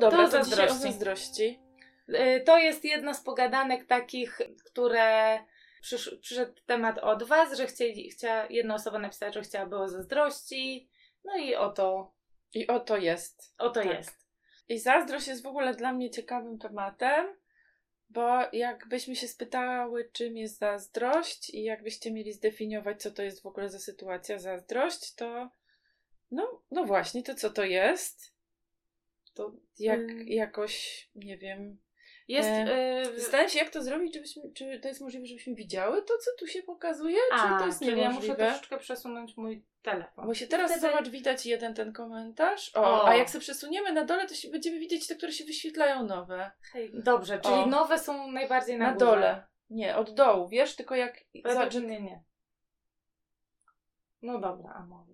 No dobra, To to, dzisiaj o zazdrości. zazdrości. Y, To jest jedna z pogadanek takich, które przysz, przyszedł temat od Was, że chcieli, chcia, jedna osoba napisała, że chciałaby o zazdrości. No i o to, I o to jest. o to Tak. jest. I zazdrość jest w ogóle dla mnie ciekawym tematem, bo jakbyśmy się spytały, czym jest zazdrość i jakbyście mieli zdefiniować, co to jest w ogóle za sytuacja zazdrość, to no, no właśnie, to co to jest? To jak jakoś, nie wiem. Jest. E, y, Zastanawiam się, jak to zrobić, żebyśmy, czy to jest możliwe, żebyśmy widziały to, co tu się pokazuje, a, czy to jest czyli ja muszę niemożliwe? troszeczkę przesunąć mój telefon. Bo się teraz Wtedy- zobacz, widać jeden ten komentarz. O, O. a jak sobie przesuniemy na dole, to się, będziemy widzieć te, które się wyświetlają nowe. Hej, Dobrze, czyli O. nowe są najbardziej na, Na, górze. dole. Nie, od dołu, wiesz, tylko jak. Zobacz, nie, nie. No dobra, a może.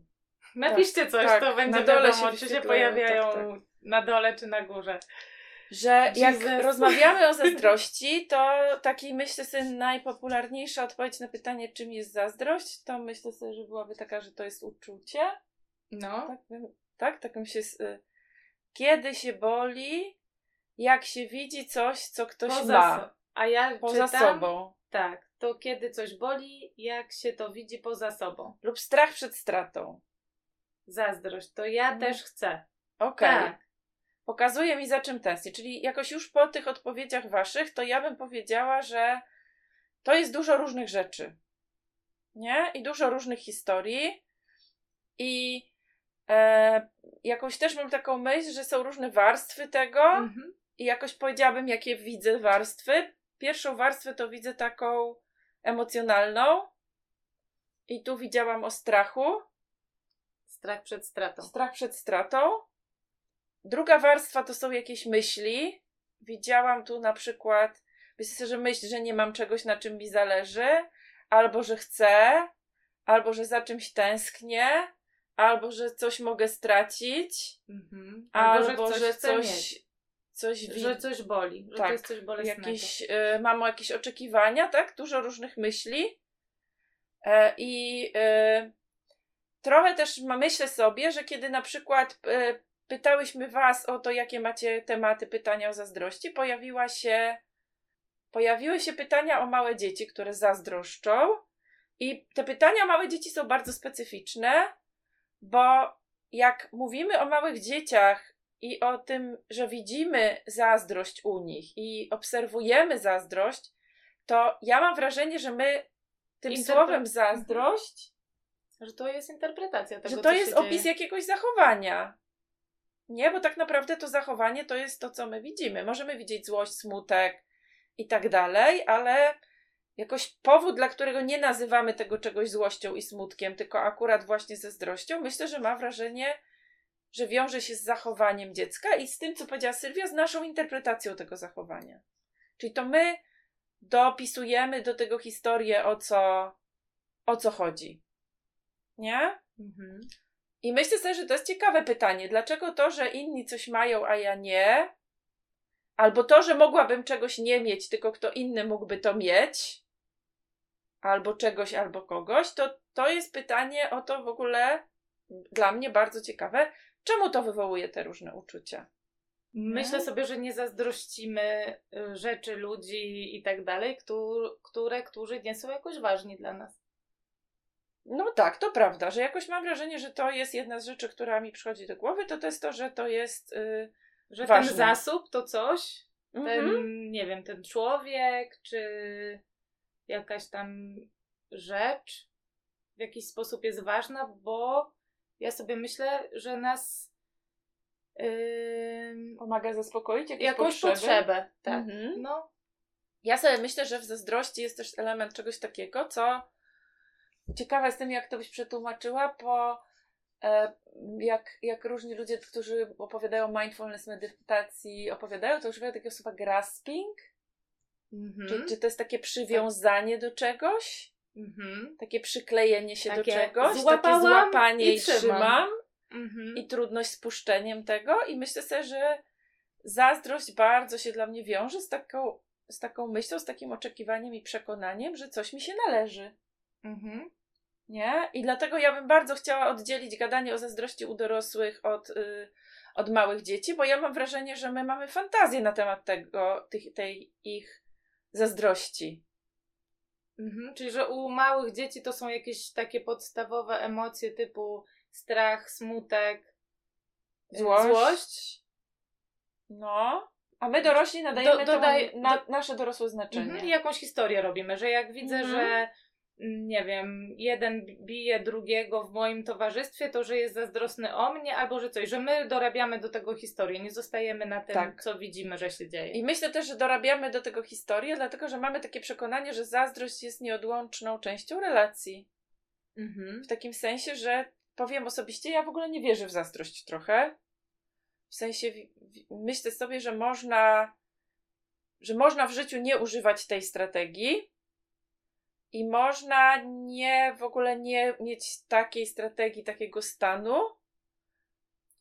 Napiszcie coś, tak, to będzie na dole wiadomo, się czy się pojawiają tak, tak. Na dole, czy na górze. że jak Jesus. rozmawiamy o zazdrości, to taki myślę sobie najpopularniejsza odpowiedź na pytanie, czym jest zazdrość, to myślę sobie, że byłaby taka, że to jest uczucie. No. Tak, tak, taką się. y, Kiedy się boli, jak się widzi coś, co ktoś Poza ma so- A ja poza czytam, sobą. Tak, to kiedy coś boli, jak się to widzi poza sobą. Lub strach przed stratą. Zazdrość, to ja Mhm. też chcę. Okej. Tak. Pokazuje mi za czym tęsknię. Czyli jakoś już po tych odpowiedziach waszych, to ja bym powiedziała, że to jest dużo różnych rzeczy. Nie? I dużo różnych historii. I e, jakoś też mam taką myśl, że są różne warstwy tego. Mhm. I jakoś powiedziałabym, jakie widzę warstwy. Pierwszą warstwę to widzę taką emocjonalną. I tu widziałam o strachu. Strach przed stratą. Strach przed stratą. Druga warstwa to są jakieś myśli. Widziałam tu na przykład, myślę, że myśl, że nie mam czegoś, na czym mi zależy, albo że chcę, albo że za czymś tęsknię, albo że coś mogę stracić, Mhm. albo, że chcę coś, mieć. coś wi- Że coś boli, że Tak, to jest coś bolesnego. jakieś, y, mam jakieś oczekiwania, tak? Dużo różnych myśli. E, I y, trochę też myślę sobie, że kiedy na przykład y, pytałyśmy Was o to, jakie macie tematy pytania o zazdrości, pojawiła się, pojawiły się pytania o małe dzieci, które zazdroszczą. I te pytania o małe dzieci są bardzo specyficzne, bo jak mówimy o małych dzieciach i o tym, że widzimy zazdrość u nich i obserwujemy zazdrość, to ja mam wrażenie, że my tym Interpre- słowem zazdrość, Że to jest interpretacja tego, że to jest dzieje. opis jakiegoś zachowania. Nie, bo tak naprawdę to zachowanie to jest to, co my widzimy. Możemy widzieć złość, smutek i tak dalej, ale jakoś powód, dla którego nie nazywamy tego czegoś złością i smutkiem, tylko akurat właśnie zazdrością, myślę, że ma wrażenie, że wiąże się z zachowaniem dziecka i z tym, co powiedziała Sylwia, z naszą interpretacją tego zachowania. Czyli to my dopisujemy do tego historię, o co, o co chodzi. Nie? Mhm. I myślę sobie, że to jest ciekawe pytanie. Dlaczego to, że inni coś mają, a ja nie? Albo to, że mogłabym czegoś nie mieć, tylko kto inny mógłby to mieć? Albo czegoś, albo kogoś? To, to jest pytanie o to w ogóle dla mnie bardzo ciekawe. Czemu to wywołuje te różne uczucia? Myślę Nie? sobie, że nie zazdrościmy y, rzeczy, ludzi i tak dalej, któ- które, którzy nie są jakoś ważni dla nas. No tak, to prawda, że jakoś mam wrażenie, że to jest jedna z rzeczy, która mi przychodzi do głowy, to to jest to, że to jest... Yy, Że Ważne. ten zasób to coś, ten, mhm. nie wiem, ten człowiek, czy jakaś tam rzecz w jakiś sposób jest ważna, bo ja sobie myślę, że nas ym, Pomaga zaspokoić jakieś jakąś potrzeby. potrzebę. Tak. Mhm. No, Ja sobie myślę, że w zazdrości jest też element czegoś takiego, co ciekawa jestem, jak to byś przetłumaczyła, bo e, jak, jak różni ludzie, którzy opowiadają mindfulness medytacji, opowiadają, to używają takiego słowa grasping, mhm. czy, czy to jest takie przywiązanie do czegoś, Mhm. takie przyklejenie się Takie do czegoś, złapałam takie złapanie i i, trzymam. Mhm. i trudność z puszczeniem tego i myślę sobie, że zazdrość bardzo się dla mnie wiąże z taką, z taką myślą, z takim oczekiwaniem i przekonaniem, że coś mi się należy. Mhm. Nie? I dlatego ja bym bardzo chciała oddzielić gadanie o zazdrości u dorosłych od, y, od małych dzieci, bo ja mam wrażenie, że my mamy fantazję na temat tego, tych, tej ich zazdrości. Mhm. Czyli, że u małych dzieci to są jakieś takie podstawowe emocje typu strach, smutek, Złość. złość. No. A my dorośli nadajemy Do- dodaj- na, do- nasze dorosłe znaczenie. Mhm. I jakąś historię robimy, że jak widzę, Mhm. że nie wiem, jeden bije drugiego w moim towarzystwie, to że jest zazdrosny o mnie, albo że coś, że my dorabiamy do tego historię, nie zostajemy na tym, Tak. co widzimy, że się dzieje. I myślę też, że dorabiamy do tego historię, dlatego że mamy takie przekonanie, że zazdrość jest nieodłączną częścią relacji. Mhm. W takim sensie, że powiem osobiście, ja w ogóle nie wierzę w zazdrość trochę. W sensie myślę sobie, że można, że można w życiu nie używać tej strategii i można nie w ogóle nie mieć takiej strategii, takiego stanu.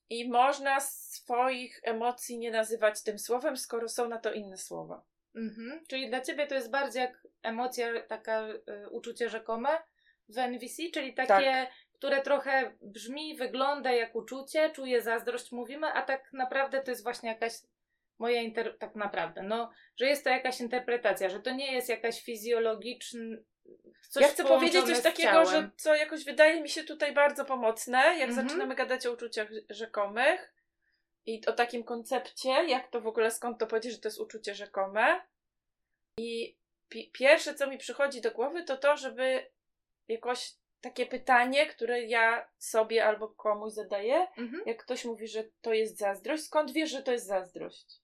I można swoich emocji nie nazywać tym słowem, skoro są na to inne słowa. Mhm. Czyli dla ciebie to jest bardziej jak emocja, taka y, uczucie rzekome w NVC, czyli takie, Tak. które trochę brzmi, wygląda jak uczucie, czuje zazdrość, mówimy, a tak naprawdę to jest właśnie jakaś moja inter... tak naprawdę, no, że jest to jakaś interpretacja, że to nie jest jakaś fizjologiczna coś ja chcę powiedzieć coś takiego, że co jakoś wydaje mi się tutaj bardzo pomocne, jak Mhm. zaczynamy gadać o uczuciach rzekomych i o takim koncepcie, jak to w ogóle, skąd to powiedzieć, że to jest uczucie rzekome. I pi- pierwsze, co mi przychodzi do głowy, to to, żeby jakoś takie pytanie, które ja sobie albo komuś zadaję, Mhm. jak ktoś mówi, że to jest zazdrość, skąd wiesz, że to jest zazdrość?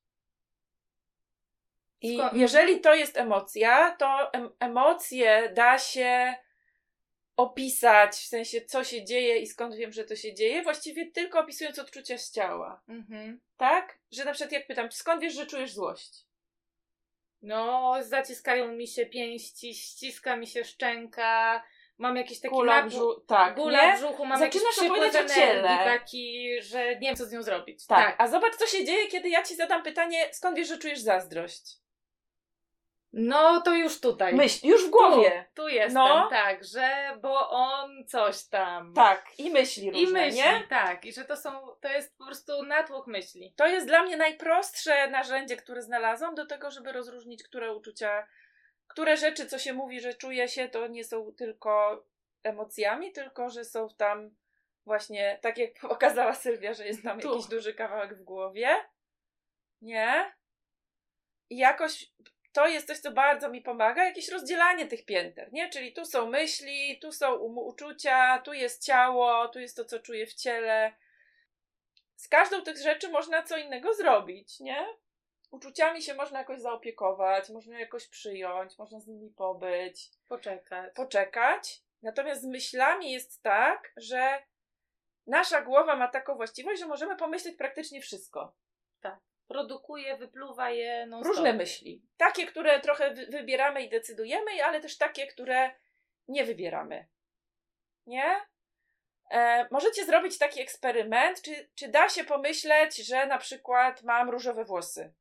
I jeżeli to jest emocja, to em- emocje da się opisać, w sensie co się dzieje i skąd wiem, że to się dzieje, właściwie tylko opisując odczucia z ciała. Mhm. Tak? Że na przykład jak pytam, skąd wiesz, że czujesz złość? No, zaciskają mi się pięści, ściska mi się szczęka, mam jakiś taki Kula brzu- tak, Bóla nie? w brzuchu, mam Zaczynasz jakiś opowiadać o ciele. taki, że nie wiem, co z nią zrobić. Tak. A zobacz, co się dzieje, kiedy ja ci zadam pytanie, skąd wiesz, że czujesz zazdrość? No, to już tutaj. Myśl, już w głowie. Tu, tu jestem, No. tak, że bo on coś tam. Tak, i myśli różne, I myśli, nie? tak. I że to są, to jest po prostu natłok myśli. To jest dla mnie najprostsze narzędzie, które znalazłam do tego, żeby rozróżnić, które uczucia, które rzeczy, co się mówi, że czuje się, to nie są tylko emocjami, tylko że są tam właśnie, tak jak pokazała Sylwia, że jest tam Tu. jakiś duży kawałek w głowie. Nie? I jakoś to jest coś, co bardzo mi pomaga, jakieś rozdzielanie tych pięter, nie? Czyli tu są myśli, tu są um- uczucia, tu jest ciało, tu jest to, co czuję w ciele. Z każdą tych rzeczy można co innego zrobić, nie? Uczuciami się można jakoś zaopiekować, można jakoś przyjąć, można z nimi pobyć, Poczekać. poczekać. Natomiast z myślami jest tak, że nasza głowa ma taką właściwość, że możemy pomyśleć praktycznie wszystko. Produkuje, wypluwa je non Różne myśli. Takie, które trochę wy- wybieramy i decydujemy, ale też takie, które nie wybieramy. Nie? E, możecie zrobić taki eksperyment, czy, czy da się pomyśleć, że na przykład mam różowe włosy.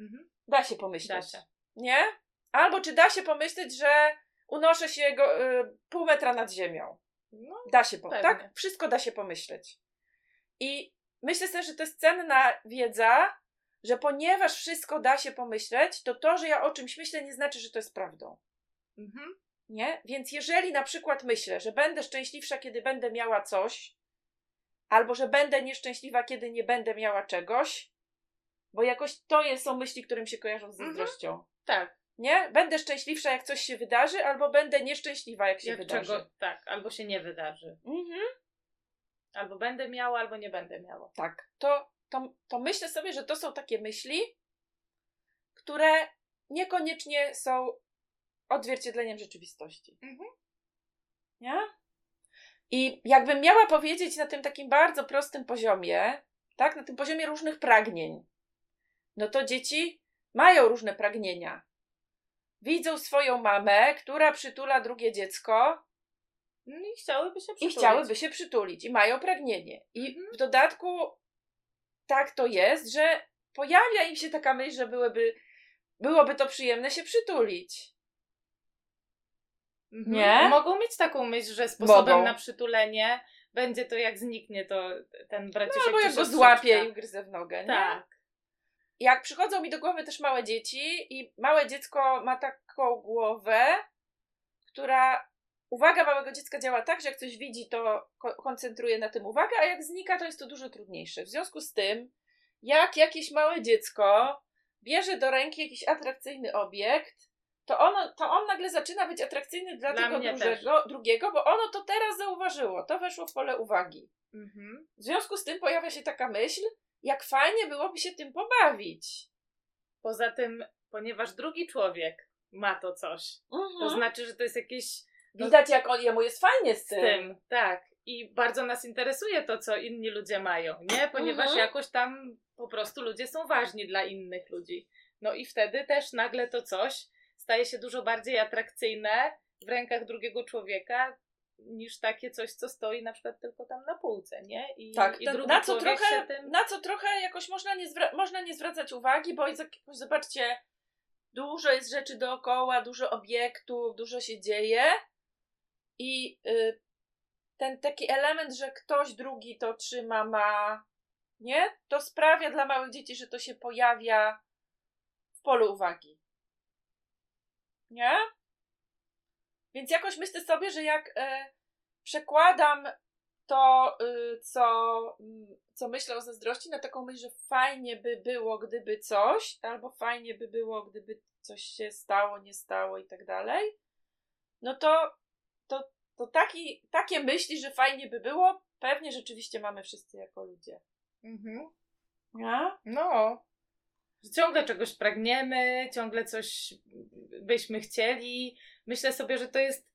Mhm. Da się pomyśleć. Da się. Nie? Albo czy da się pomyśleć, że unoszę się go, y, pół metra nad ziemią. No, Da się pomyśleć. Tak? Wszystko da się pomyśleć. I myślę sobie, że to jest cenna wiedza, że ponieważ wszystko da się pomyśleć, to to, że ja o czymś myślę, nie znaczy, że to jest prawdą. mhm. Nie? Więc jeżeli na przykład myślę, że będę szczęśliwsza, kiedy będę miała coś, albo że będę nieszczęśliwa, kiedy nie będę miała czegoś, bo jakoś to jest, są myśli, które mi się kojarzą z Mhm. zazdrością. tak. Nie? Będę szczęśliwsza, jak coś się wydarzy, albo będę nieszczęśliwa, jak się Jak wydarzy. czego, tak, albo się nie wydarzy. Mhm. Albo będę miała, albo nie będę miała. Tak. To, to, to myślę sobie, że to są takie myśli, które niekoniecznie są odzwierciedleniem rzeczywistości. Mhm. Nie? I jakbym miała powiedzieć na tym takim bardzo prostym poziomie, tak, na tym poziomie różnych pragnień, no to dzieci mają różne pragnienia. Widzą swoją mamę, która przytula drugie dziecko No i chciałyby się i przytulić. chciałyby się przytulić i mają pragnienie. I Mhm. w dodatku tak to jest, że pojawia im się taka myśl, że byłyby, byłoby to przyjemne się przytulić. Mhm. Nie? Mogą mieć taką myśl, że sposobem Mogą. na przytulenie będzie to jak zniknie, to ten braciszek No, bo jak go złapie i ugryzę w nogę, nie? Tak. Jak przychodzą mi do głowy też małe dzieci i małe dziecko ma taką głowę, która uwaga małego dziecka działa tak, że jak coś widzi, to ko- koncentruje na tym uwagę, a jak znika, to jest to dużo trudniejsze. W związku z tym, jak jakieś małe dziecko bierze do ręki jakiś atrakcyjny obiekt, to, ono, to on nagle zaczyna być atrakcyjny dla, Dla tego mnie drugiego, bo ono to teraz zauważyło, to weszło w pole uwagi. Mhm. W związku z tym pojawia się taka myśl, jak fajnie byłoby się tym pobawić. Poza tym, ponieważ drugi człowiek ma to coś, to Mhm. znaczy, że to jest jakieś Widać, jak on, jemu jest fajnie z z tym. tym, tak. I bardzo nas interesuje to, co inni ludzie mają, nie? Ponieważ Mhm. jakoś tam po prostu ludzie są ważni dla innych ludzi. No i wtedy też nagle to coś staje się dużo bardziej atrakcyjne w rękach drugiego człowieka niż takie coś, co stoi na przykład tylko tam na półce, nie? I, Tak, i na, co trochę, tym... na co trochę jakoś można nie, można nie zwracać uwagi, bo jest zobaczcie, dużo jest rzeczy dookoła, dużo obiektów, dużo się dzieje i y, ten taki element, że ktoś drugi to trzyma, ma, nie? To sprawia dla małych dzieci, że to się pojawia w polu uwagi. Nie? Więc jakoś myślę sobie, że jak e, przekładam to, y, co, mm, co myślę o zazdrości, na taką myśl, że fajnie by było, gdyby coś, albo fajnie by było, gdyby coś się stało, nie stało i tak dalej, no to, to, taki, takie myśli, że fajnie by było, pewnie rzeczywiście mamy wszyscy jako ludzie. Mhm. Nie? No. Ciągle czegoś pragniemy, ciągle coś byśmy chcieli. Myślę sobie, że to jest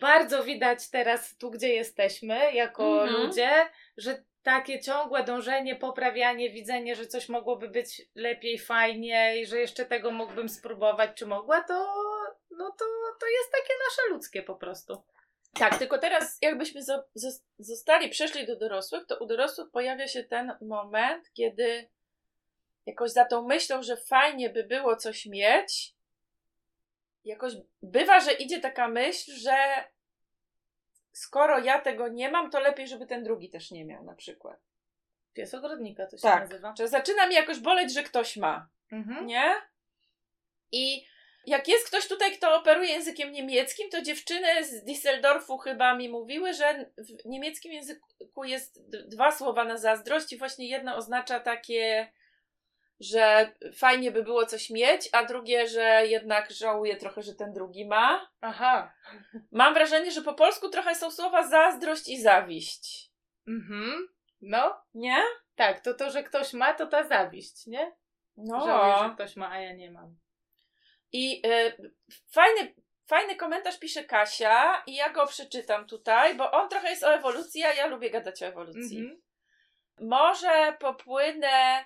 bardzo widać teraz tu, gdzie jesteśmy, jako Mhm. ludzie, że takie ciągłe dążenie, poprawianie, widzenie, że coś mogłoby być lepiej, fajniej, że jeszcze tego mógłbym spróbować, czy mogła, to, no to, to jest takie nasze ludzkie po prostu. Tak, tylko teraz jakbyśmy zo- zos- zostali, przeszli do dorosłych, to u dorosłych pojawia się ten moment, kiedy jakoś za tą myślą, że fajnie by było coś mieć, jakoś bywa, że idzie taka myśl, że skoro ja tego nie mam, to lepiej, żeby ten drugi też nie miał na przykład. Pies ogrodnika to się Tak, nazywa. że zaczyna mi jakoś boleć, że ktoś ma. Mhm. Nie? I jak jest ktoś tutaj, kto operuje językiem niemieckim, to dziewczyny z Düsseldorfu chyba mi mówiły, że w niemieckim języku jest dwa słowa na zazdrość i właśnie jedno oznacza takie, że fajnie by było coś mieć, a drugie, że jednak żałuje trochę, że ten drugi ma. Aha. Mam wrażenie, że po polsku trochę są słowa zazdrość i zawiść. Mhm. No, Nie? tak, to to, że ktoś ma, to ta zawiść, nie? No. Żałuję, że ktoś ma, a ja nie mam. I y, fajny, fajny komentarz pisze Kasia i ja go przeczytam tutaj, bo on trochę jest o ewolucji, a ja lubię gadać o ewolucji. Mhm. Może popłynę,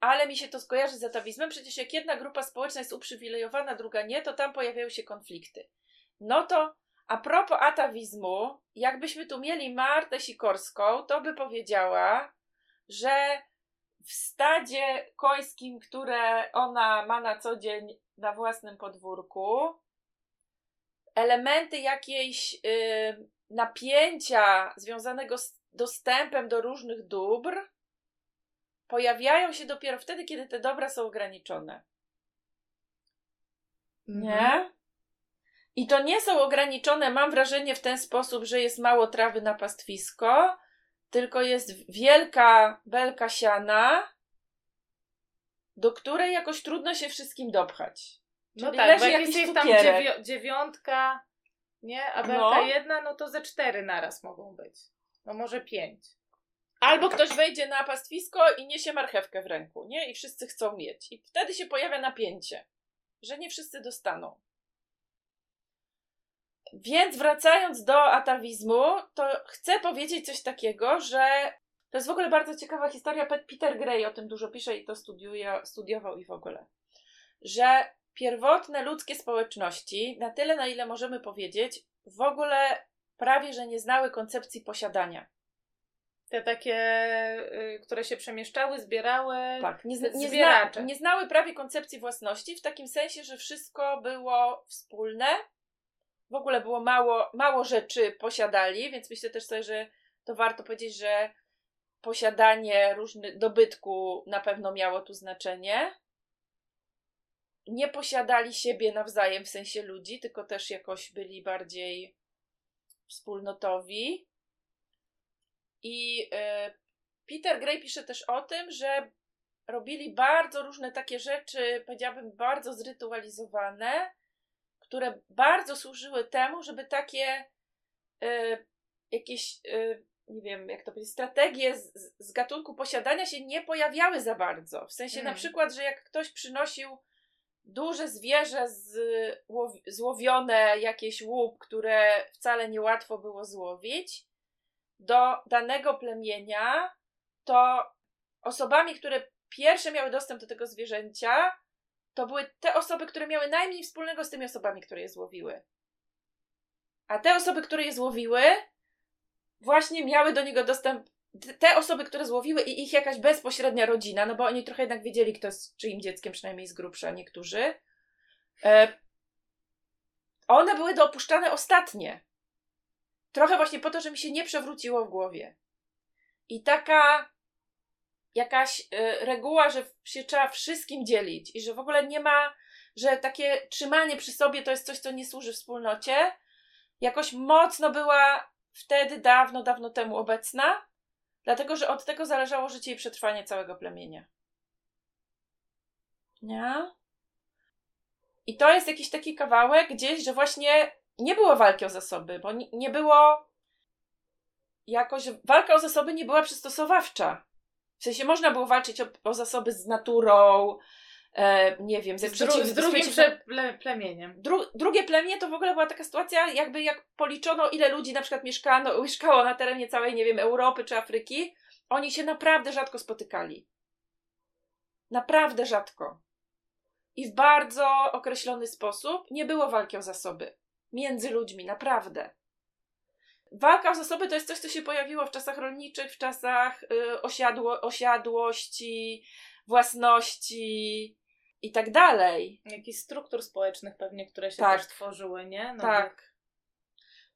ale mi się to skojarzy z atawizmem. Przecież jak jedna grupa społeczna jest uprzywilejowana, druga nie, to tam pojawiają się konflikty. No to a propos atawizmu, jakbyśmy tu mieli Martę Sikorską, to by powiedziała, że w stadzie końskim, które ona ma na co dzień na własnym podwórku, elementy jakiejś y, napięcia związanego z dostępem do różnych dóbr pojawiają się dopiero wtedy, kiedy te dobra są ograniczone. Mhm. Nie? I to nie są ograniczone, mam wrażenie, w ten sposób, że jest mało trawy na pastwisko, tylko jest wielka belka siana, do której jakoś trudno się wszystkim dopchać. No Czyli tak, leży bo jak jest tam dziewią- dziewiątka, nie? A belka No. jedna, no to ze cztery naraz mogą być. No może pięć. Albo ktoś wejdzie na pastwisko i niesie marchewkę w ręku, nie? I wszyscy chcą mieć. I wtedy się pojawia napięcie, że nie wszyscy dostaną. Więc wracając do atawizmu, to chcę powiedzieć coś takiego, że to jest w ogóle bardzo ciekawa historia. Pe- Peter Gray o tym dużo pisze i to studiuje, studiował i w ogóle. Że pierwotne ludzkie społeczności, na tyle na ile możemy powiedzieć, w ogóle prawie że nie znały koncepcji posiadania. Te takie, y, które się przemieszczały, zbierały. Tak, nie, nie, zna, nie znały prawie koncepcji własności, w takim sensie, że wszystko było wspólne. W ogóle było mało, mało rzeczy posiadali, więc myślę też sobie, że to warto powiedzieć, że posiadanie różnych dobytku na pewno miało tu znaczenie. Nie posiadali siebie nawzajem w sensie ludzi, tylko też jakoś byli bardziej wspólnotowi. I y, Peter Gray pisze też o tym, że robili bardzo różne takie rzeczy, powiedziałabym, bardzo zrytualizowane, które bardzo służyły temu, żeby takie y, jakieś, y, nie wiem, jak to powiedzieć, strategie z, z gatunku posiadania się nie pojawiały za bardzo. W sensie Mm. na przykład, że jak ktoś przynosił duże zwierzę z, łow- złowione, jakieś łup, które wcale niełatwo było złowić, do danego plemienia, to osobami, które pierwsze miały dostęp do tego zwierzęcia, to były te osoby, które miały najmniej wspólnego z tymi osobami, które je złowiły. A te osoby, które je złowiły, właśnie miały do niego dostęp. Te osoby, które złowiły i ich jakaś bezpośrednia rodzina, no bo oni trochę jednak wiedzieli, kto jest czyim dzieckiem, przynajmniej z grubsza niektórzy. E, one były dopuszczane ostatnie. Trochę właśnie po to, że mi się nie przewróciło w głowie. I taka jakaś y, reguła, że się trzeba wszystkim dzielić i że w ogóle nie ma, że takie trzymanie przy sobie to jest coś, co nie służy wspólnocie, jakoś mocno była wtedy, dawno, dawno temu obecna, dlatego że od tego zależało życie i przetrwanie całego plemienia. Nie? I to jest jakiś taki kawałek gdzieś, że właśnie nie było walki o zasoby, bo nie, było jakoś, walka o zasoby nie była przystosowawcza. W sensie można było walczyć o, o zasoby z naturą, e, nie wiem, ze Z, dru- z drugim prze- plemieniem. Dru- drugie plemię to w ogóle była taka sytuacja, jakby jak policzono, ile ludzi na przykład mieszkano, mieszkało na terenie całej, nie wiem, Europy czy Afryki, oni się naprawdę rzadko spotykali. Naprawdę rzadko. I w bardzo określony sposób nie było walki o zasoby między ludźmi, naprawdę. Walka o zasoby to jest coś, co się pojawiło w czasach rolniczych, w czasach y, osiadło, osiadłości, własności i tak dalej. Jakichś struktur społecznych pewnie, które się Tak. też tworzyły, nie? No tak.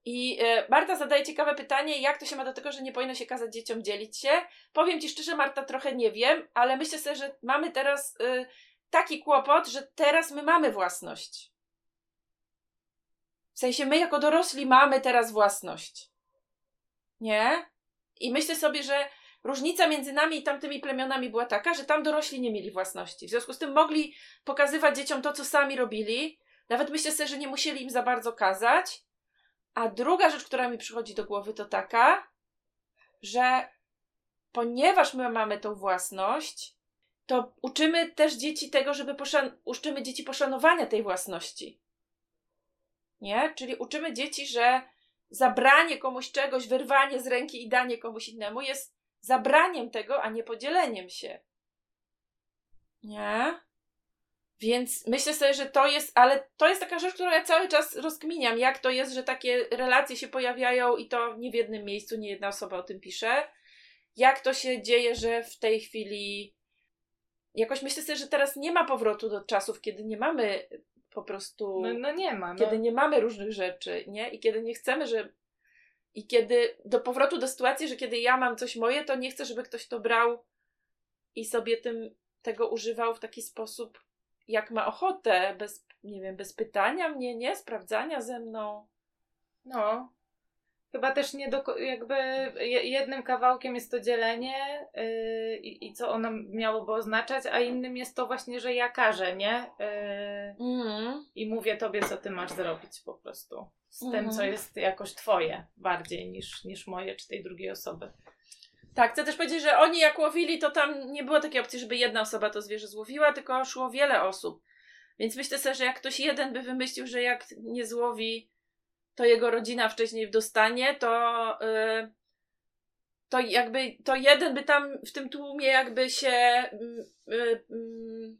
I e, Marta zadaje ciekawe pytanie, jak to się ma do tego, że nie powinno się kazać dzieciom dzielić się. Powiem ci szczerze, Marta, trochę nie wiem, ale myślę sobie, że mamy teraz y, taki kłopot, że teraz my mamy własność. W sensie my jako dorośli mamy teraz własność. Nie? I myślę sobie, że różnica między nami i tamtymi plemionami była taka, że tam dorośli nie mieli własności. W związku z tym mogli pokazywać dzieciom to, co sami robili. Nawet myślę sobie, że nie musieli im za bardzo kazać. A druga rzecz, która mi przychodzi do głowy, to taka, że ponieważ my mamy tą własność, to uczymy też dzieci tego, żeby poszan- uczymy dzieci poszanowania tej własności. Nie? Czyli uczymy dzieci, że zabranie komuś czegoś, wyrwanie z ręki i danie komuś innemu jest zabraniem tego, a nie podzieleniem się. Nie? Więc myślę sobie, że to jest, ale to jest taka rzecz, którą ja cały czas rozkminiam, jak to jest, że takie relacje się pojawiają i to nie w jednym miejscu, nie jedna osoba o tym pisze. Jak to się dzieje, że w tej chwili jakoś myślę sobie, że teraz nie ma powrotu do czasów, kiedy nie mamy po prostu No, no nie ma. No. kiedy nie mamy różnych rzeczy, nie? I kiedy nie chcemy, że. I kiedy do powrotu do sytuacji, że kiedy ja mam coś moje, to nie chcę, żeby ktoś to brał i sobie tym tego używał w taki sposób, jak ma ochotę, bez, nie wiem, bez pytania mnie, nie? Sprawdzania ze mną. No. Chyba też nie do, jakby je- jednym kawałkiem jest to dzielenie yy, i, co ono miałoby oznaczać, a innym jest to właśnie, że ja każę, nie? Yy, Mhm. I mówię tobie, co ty masz zrobić po prostu. Z Mhm. tym, co jest jakoś twoje bardziej niż, niż moje czy tej drugiej osoby. Tak, chcę też powiedzieć, że oni jak łowili, to tam nie było takiej opcji, żeby jedna osoba to zwierzę złowiła, tylko szło wiele osób. Więc myślę sobie, że jak ktoś jeden by wymyślił, że jak nie złowi, to jego rodzina wcześniej dostanie, to, yy, to jakby to jeden by tam w tym tłumie jakby się, yy, mm,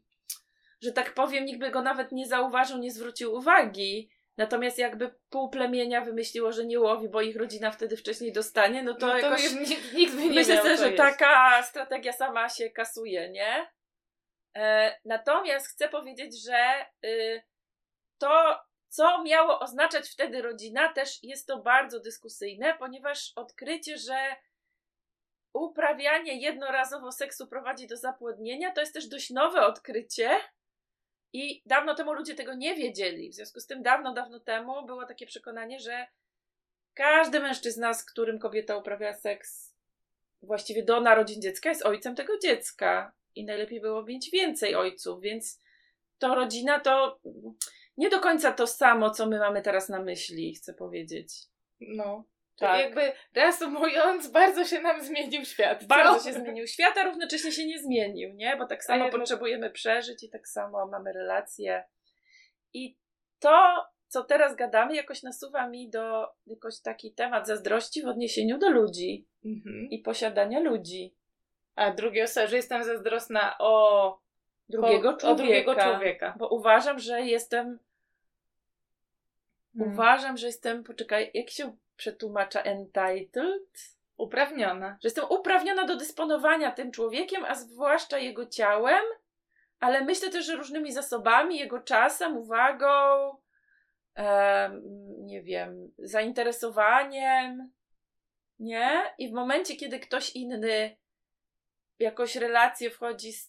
że tak powiem, nikt by go nawet nie zauważył, nie zwrócił uwagi. Natomiast jakby pół plemienia wymyśliło, że nie łowi, bo ich rodzina wtedy wcześniej dostanie, no to, no to jakoś... już nikt, nikt by nie Myślę miał, że taka strategia sama się kasuje, nie? E, natomiast chcę powiedzieć, że y, to, co miało oznaczać wtedy rodzina, też jest to bardzo dyskusyjne, ponieważ odkrycie, że uprawianie jednorazowo seksu prowadzi do zapłodnienia, to jest też dość nowe odkrycie. I dawno temu ludzie tego nie wiedzieli. W związku z tym, dawno, dawno temu było takie przekonanie, że każdy mężczyzna, z którym kobieta uprawia seks właściwie do narodzin dziecka, jest ojcem tego dziecka. I najlepiej było mieć więcej ojców, więc to rodzina to nie do końca to samo, co my mamy teraz na myśli, chcę powiedzieć. No. Tak. Jakby reasumując, bardzo się nam zmienił świat. Bardzo co? się zmienił świat, a równocześnie się nie zmienił, nie? Bo tak samo jedno- potrzebujemy przeżyć i tak samo mamy relacje. I to, co teraz gadamy, jakoś nasuwa mi do jakoś taki temat zazdrości w odniesieniu do ludzi Mhm. i posiadania ludzi. A drugie osoby, że jestem zazdrosna o Drugiego człowieka. O drugiego człowieka. Bo uważam, że jestem. Mhm. Uważam, że jestem. Poczekaj, jak się przetłumacza entitled? Uprawniona. że jestem uprawniona do dysponowania tym człowiekiem, a zwłaszcza jego ciałem, ale myślę też, że różnymi zasobami, jego czasem, uwagą, nie wiem, zainteresowaniem, nie? I w momencie, kiedy ktoś inny w jakąś relację wchodzi z,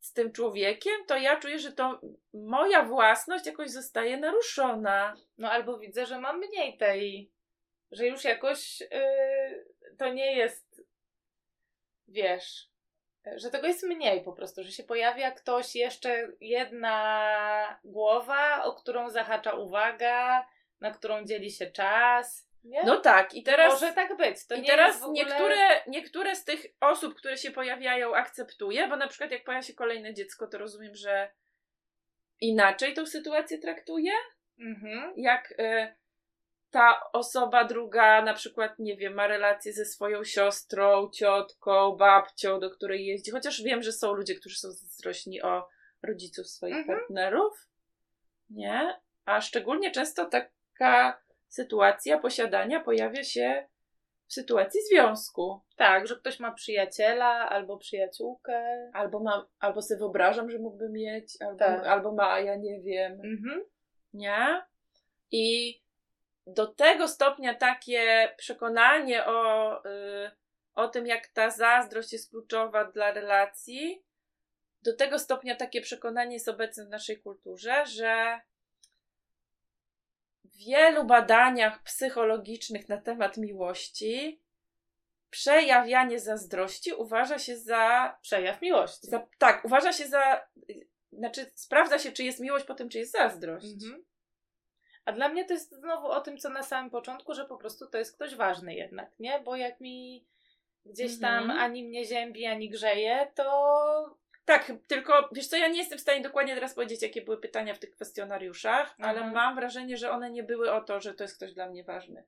z tym człowiekiem, to ja czuję, że to moja własność jakoś zostaje naruszona. No albo widzę, że mam mniej tej, że już jakoś yy, to nie jest, wiesz, że tego jest mniej po prostu, że się pojawia ktoś, jeszcze jedna głowa, o którą zahacza uwaga, na którą dzieli się czas. Nie? No tak, i teraz... Może tak być. To I nie teraz ogóle... niektóre, niektóre z tych osób, które się pojawiają, akceptuję, bo na przykład jak pojawia się kolejne dziecko, to rozumiem, że inaczej tą sytuację traktuję. Mhm. Jak y, ta osoba druga, na przykład, nie wiem, ma relacje ze swoją siostrą, ciotką, babcią, do której jeździ. Chociaż wiem, że są ludzie, którzy są zazdrośni o rodziców swoich Mhm. partnerów. Nie? A szczególnie często taka sytuacja posiadania pojawia się w sytuacji związku. Tak, że ktoś ma przyjaciela albo przyjaciółkę. Albo mam, albo sobie wyobrażam, że mógłby mieć, albo, Tak. albo ma, a ja nie wiem. Mhm. Nie? I do tego stopnia takie przekonanie o, y, o tym, jak ta zazdrość jest kluczowa dla relacji, do tego stopnia takie przekonanie jest obecne w naszej kulturze, że wielu badaniach psychologicznych na temat miłości przejawianie zazdrości uważa się za Przejaw miłości. za, tak, uważa się za. Znaczy, sprawdza się, czy jest miłość po tym, czy jest zazdrość. Mhm. A dla mnie to jest znowu o tym, co na samym początku, że po prostu to jest ktoś ważny jednak, nie? Bo jak mi gdzieś tam Mhm. ani mnie ziębi, ani grzeje, to Tak, tylko wiesz co, ja nie jestem w stanie dokładnie teraz powiedzieć, jakie były pytania w tych kwestionariuszach, ale Mhm. mam wrażenie, że one nie były o to, że to jest ktoś dla mnie ważny.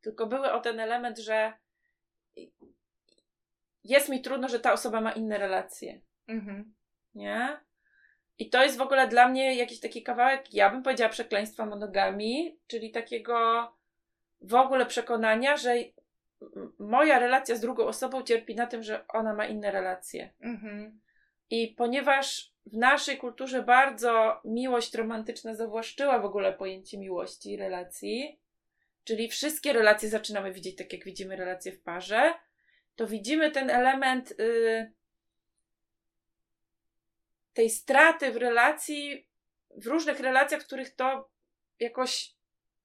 Tylko były o ten element, że jest mi trudno, że ta osoba ma inne relacje. mhm. Nie? I to jest w ogóle dla mnie jakiś taki kawałek, ja bym powiedziała, przekleństwa monogami, czyli takiego w ogóle przekonania, że moja relacja z drugą osobą cierpi na tym, że ona ma inne relacje. Mhm. I ponieważ w naszej kulturze bardzo miłość romantyczna zawłaszczyła w ogóle pojęcie miłości i relacji, czyli wszystkie relacje zaczynamy widzieć tak, jak widzimy relacje w parze, to widzimy ten element y, tej straty w relacji, w różnych relacjach, w których to jakoś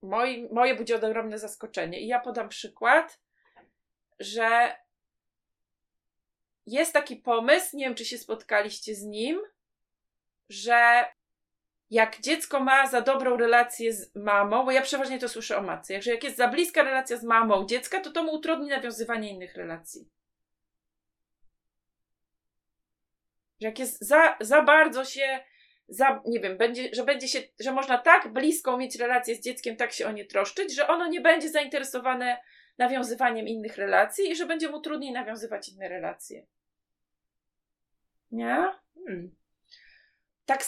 moi, moje budzi ogromne zaskoczenie. I ja podam przykład, że jest taki pomysł, nie wiem czy się spotkaliście z nim, że jak dziecko ma za dobrą relację z mamą, bo ja przeważnie to słyszę o matce, że jak jest za bliska relacja z mamą dziecka, to to mu utrudni nawiązywanie innych relacji. Że jak jest za, za bardzo się, za, nie wiem, będzie, że będzie się, że można tak bliską mieć relację z dzieckiem, tak się o nie troszczyć, że ono nie będzie zainteresowane nawiązywaniem innych relacji i że będzie mu trudniej nawiązywać inne relacje. Nie? Hmm. Tak.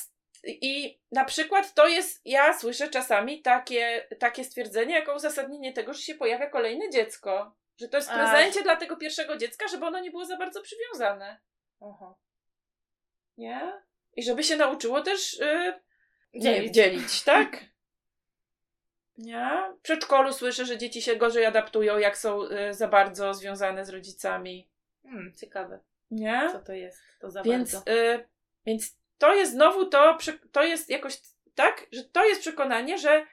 I na przykład to jest, ja słyszę czasami takie, takie stwierdzenie jako uzasadnienie tego, że się pojawia kolejne dziecko. Że to jest w prezencie dla tego pierwszego dziecka, żeby ono nie było za bardzo przywiązane. Aha. Nie? I żeby się nauczyło też yy, Dzielić. Dzielić, tak? Nie? W przedszkolu słyszę, że dzieci się gorzej adaptują, jak są y, za bardzo związane z rodzicami. Hmm, ciekawe, Nie? co to jest. To za Więc, bardzo. y, więc to jest znowu to, to jest jakoś tak, że to jest przekonanie, że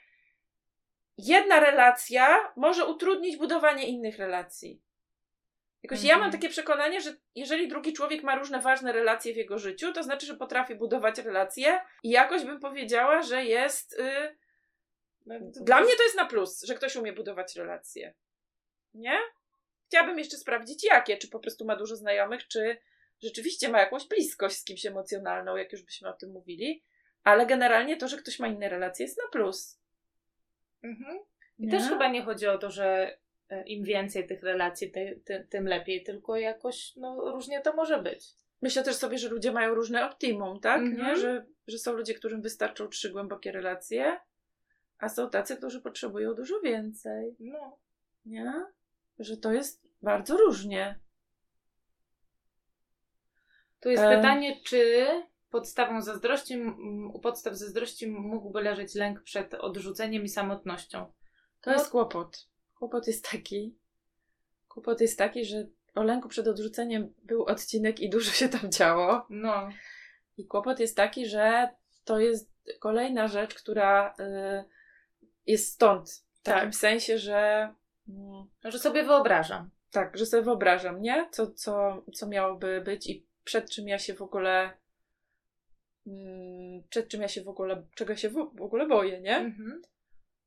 jedna relacja może utrudnić budowanie innych relacji. Jakoś ja mam Mhm. takie przekonanie, że jeżeli drugi człowiek ma różne ważne relacje w jego życiu, to znaczy, że potrafi budować relacje i jakoś bym powiedziała, że jest. No, dla mnie to jest na plus, że ktoś umie budować relacje. Nie? Chciałabym jeszcze sprawdzić, jakie. Czy po prostu ma dużo znajomych, czy rzeczywiście ma jakąś bliskość z kimś emocjonalną, jak już byśmy o tym mówili. Ale generalnie to, że ktoś ma inne relacje, jest na plus. Mhm. I Nie? też chyba nie chodzi o to, że e, im więcej tych relacji, ty, ty, tym lepiej, tylko jakoś no, różnie to może być. Myślę też sobie, że ludzie mają różne optimum, tak? Mhm. Nie? Że, że są ludzie, którym wystarczą trzy głębokie relacje, a są tacy, którzy potrzebują dużo więcej. No. Nie? Że to jest bardzo różnie. Tu jest E. pytanie, czy podstawą zazdrości, u podstaw zazdrości mógłby leżeć lęk przed odrzuceniem i samotnością. To No- jest kłopot. Kłopot jest taki. Kłopot jest taki, że o lęku przed odrzuceniem był odcinek i dużo się tam działo. No. I kłopot jest taki, że to jest kolejna rzecz, która y, jest stąd. W takim Tak. sensie, że. Mm, Że sobie wyobrażam. Tak, że sobie wyobrażam, nie? Co, co, co miałoby być i przed czym ja się w ogóle. mm, Przed czym ja się w ogóle. czego się w, w ogóle boję, nie? Mhm.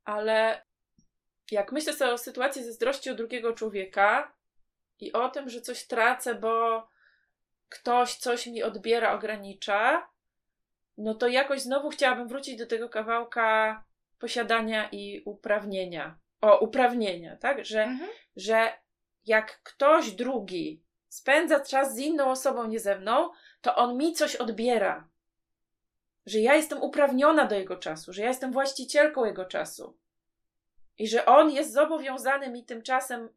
Ale jak myślę sobie o sytuacji zazdrości o drugiego człowieka i o tym, że coś tracę, bo ktoś coś mi odbiera, ogranicza, no to jakoś znowu chciałabym wrócić do tego kawałka posiadania i uprawnienia. O, uprawnienia, tak? Że Mhm. że jak ktoś drugi spędza czas z inną osobą, nie ze mną, to on mi coś odbiera. Że ja jestem uprawniona do jego czasu, że ja jestem właścicielką jego czasu. I że on jest zobowiązany mi tym czasem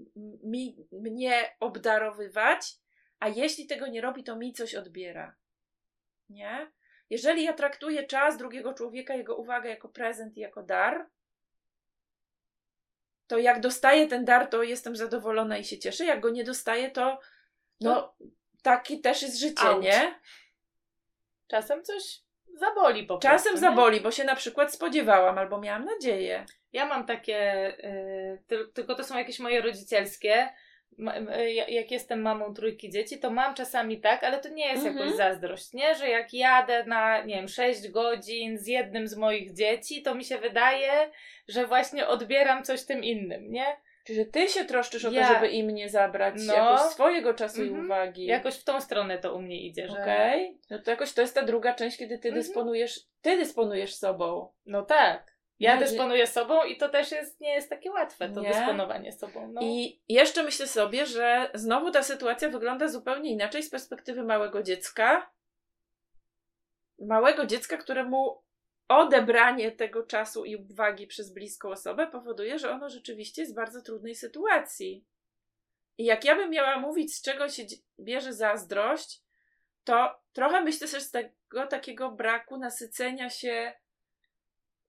m- mi, mnie obdarowywać, a jeśli tego nie robi, to mi coś odbiera. Nie? Jeżeli ja traktuję czas drugiego człowieka, jego uwagę jako prezent i jako dar, to jak dostaję ten dar, to jestem zadowolona i się cieszę. Jak go nie dostaję, to no, taki też jest życie, Auć. nie? Czasem coś zaboli po prostu. Czasem nie? zaboli, bo się na przykład spodziewałam albo miałam nadzieję. Ja mam takie, y, tyl, tylko to są jakieś moje rodzicielskie. Ja- Jak jestem mamą trójki dzieci, to mam czasami tak, ale to nie jest Mhm. jakoś zazdrość, nie? Że jak jadę na, nie wiem, 6 godzin z jednym z moich dzieci, to mi się wydaje, że właśnie odbieram coś tym innym, nie? Czyli że ty się troszczysz o Ja- to, żeby im nie zabrać No. jakoś swojego czasu i Mhm. uwagi. Jakoś w tą stronę to u mnie idzie, że... Okej. No to jakoś to jest ta druga część, kiedy ty Mhm. dysponujesz, ty dysponujesz sobą. No tak. Ja Nie, dysponuję sobą i to też jest, nie jest takie łatwe, to Nie? dysponowanie sobą. No. I jeszcze myślę sobie, że znowu ta sytuacja wygląda zupełnie inaczej z perspektywy małego dziecka. Małego dziecka, któremu odebranie tego czasu i uwagi przez bliską osobę powoduje, że ono rzeczywiście jest w bardzo trudnej sytuacji. I jak ja bym miała mówić, z czego się bierze zazdrość, to trochę myślę też z tego takiego braku nasycenia się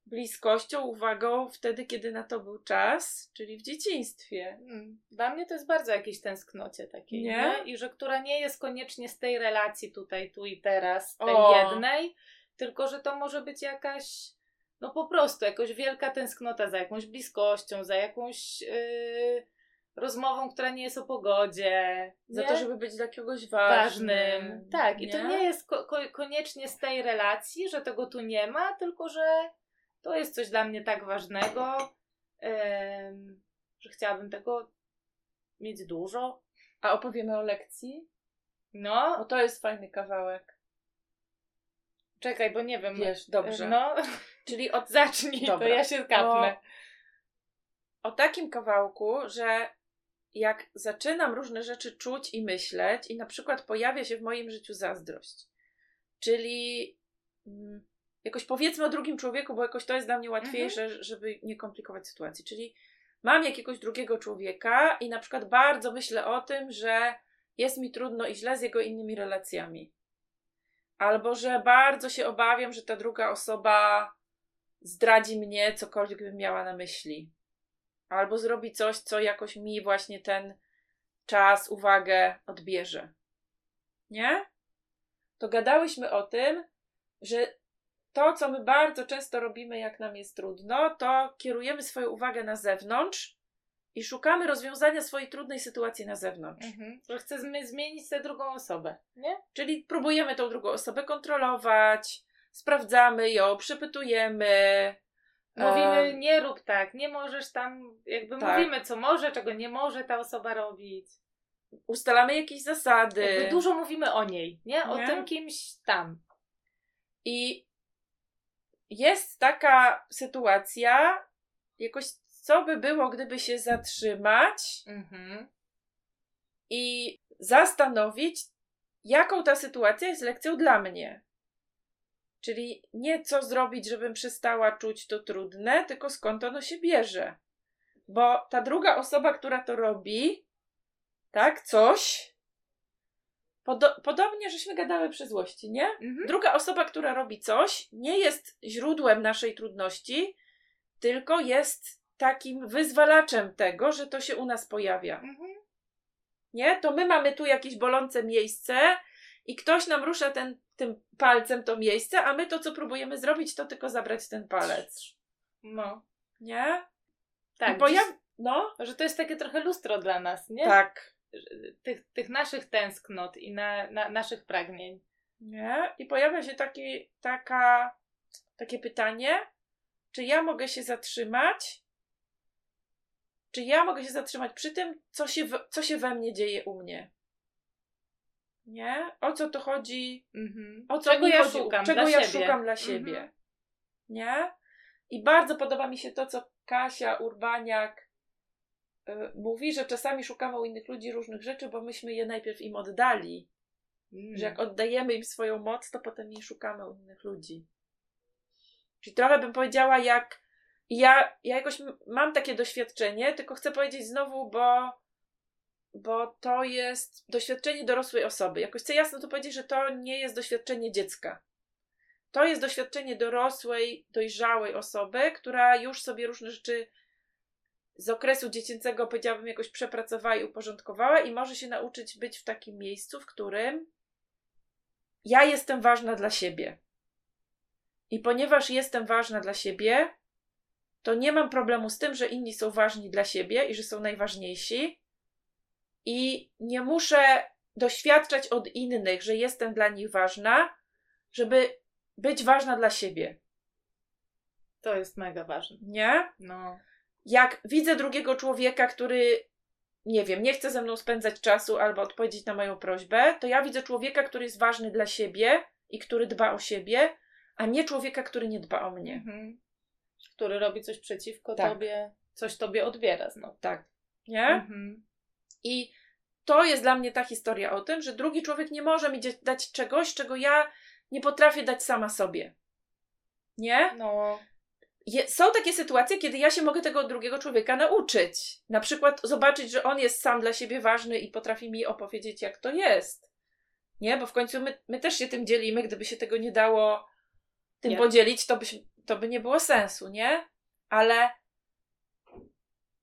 bliskością, uwagą wtedy, kiedy na to był czas, czyli w dzieciństwie. Mm, Dla mnie to jest bardzo jakieś tęsknocie takiej, Nie? nie? I że która nie jest koniecznie z tej relacji tutaj, tu i teraz, tej O. jednej, tylko że to może być jakaś, no po prostu jakaś wielka tęsknota za jakąś bliskością, za jakąś yy, rozmową, która nie jest o pogodzie. Za nie? to, żeby być dla kogoś ważnym. ważnym. Tak, i to nie jest ko- ko- koniecznie z tej relacji, że tego tu nie ma, tylko że to jest coś dla mnie tak ważnego, że chciałabym tego mieć dużo. A opowiemy o lekcji? No, Bo to jest fajny kawałek. czekaj, bo nie wiem. Wiesz, dobrze. No, Czyli o, zacznij, Dobra. to ja się kapnę. o takim kawałku, że jak zaczynam różne rzeczy czuć i myśleć, i na przykład pojawia się w moim życiu zazdrość, czyli mm, jakoś powiedzmy o drugim człowieku, bo jakoś to jest dla mnie łatwiejsze, żeby nie komplikować sytuacji. Czyli mam jakiegoś drugiego człowieka i na przykład bardzo myślę o tym, że jest mi trudno i źle z jego innymi relacjami. Albo że bardzo się obawiam, że ta druga osoba zdradzi mnie, cokolwiek bym miała na myśli. Albo zrobi coś, co jakoś mi właśnie ten czas, uwagę odbierze. Nie? To gadałyśmy o tym, że to, co my bardzo często robimy, jak nam jest trudno, to kierujemy swoją uwagę na zewnątrz i szukamy rozwiązania swojej trudnej sytuacji na zewnątrz. Mhm. Że chcę zmi- zmienić tę drugą osobę, nie? Czyli próbujemy tą drugą osobę kontrolować, sprawdzamy ją, przepytujemy. Mówimy, nie rób tak, nie możesz tam, jakby Tak. mówimy, co może, czego nie może ta osoba robić. ustalamy jakieś zasady. Jakby dużo mówimy o niej, nie? O Nie? tym kimś tam. I jest taka sytuacja, jakoś co by było, gdyby się zatrzymać Mhm. i zastanowić, jaką ta sytuacja jest lekcją dla mnie. Czyli nie co zrobić, żebym przestała czuć to trudne, tylko skąd ono się bierze. Bo ta druga osoba, która to robi, tak, coś. Podo- podobnie, żeśmy gadały przy złości, nie? Mhm. Druga osoba, która robi coś, nie jest źródłem naszej trudności, tylko jest takim wyzwalaczem tego, że to się u nas pojawia. Mhm. Nie? To my mamy tu jakieś bolące miejsce i ktoś nam rusza ten, tym palcem to miejsce, a my to, co próbujemy zrobić, to tylko zabrać ten palec. No. Nie? Tak, pojaw... dziś- No, że to jest takie trochę lustro dla nas, nie? tak. Tych, tych naszych tęsknot i na, na, naszych pragnień. Nie? I pojawia się taki, taka, takie pytanie, czy ja mogę się zatrzymać? Czy ja mogę się zatrzymać przy tym, co się, w, co się we mnie dzieje u mnie? Nie? O co to chodzi? Mhm. O co czego ja chodzi? szukam Czego dla ja siebie. szukam dla siebie? Mhm. Nie? I bardzo podoba mi się to, co Kasia Urbaniak mówi, że czasami szukamy u innych ludzi różnych rzeczy, bo myśmy je najpierw im oddali. Mm. Że jak oddajemy im swoją moc, to potem jej szukamy u innych ludzi. Czyli trochę bym powiedziała, jak ja, ja jakoś mam takie doświadczenie, tylko chcę powiedzieć znowu, bo, bo to jest doświadczenie dorosłej osoby. Jakoś chcę jasno to powiedzieć, że to nie jest doświadczenie dziecka. To jest doświadczenie dorosłej, dojrzałej osoby, która już sobie różne rzeczy z okresu dziecięcego, powiedziałabym, jakoś przepracowała i uporządkowała i może się nauczyć być w takim miejscu, w którym ja jestem ważna dla siebie. I ponieważ jestem ważna dla siebie, to nie mam problemu z tym, że inni są ważni dla siebie i że są najważniejsi. I nie muszę doświadczać od innych, że jestem dla nich ważna, żeby być ważna dla siebie. To jest mega ważne. Nie? No. Jak widzę drugiego człowieka, który, nie wiem, nie chce ze mną spędzać czasu albo odpowiedzieć na moją prośbę, to ja widzę człowieka, który jest ważny dla siebie i który dba o siebie, a nie człowieka, który nie dba o mnie. Mhm. Który robi coś przeciwko Tak. tobie, coś tobie odbiera znowu. Tak. Nie? Mhm. I to jest dla mnie ta historia o tym, że drugi człowiek nie może mi dać czegoś, czego ja nie potrafię dać sama sobie. Nie? No. Je, są takie sytuacje, kiedy ja się mogę tego drugiego człowieka nauczyć. Na przykład zobaczyć, że on jest sam dla siebie ważny i potrafi mi opowiedzieć, jak to jest. Nie? Bo w końcu my, my też się tym dzielimy. Gdyby się tego nie dało tym Nie. podzielić, to by, to by nie było sensu, nie? Ale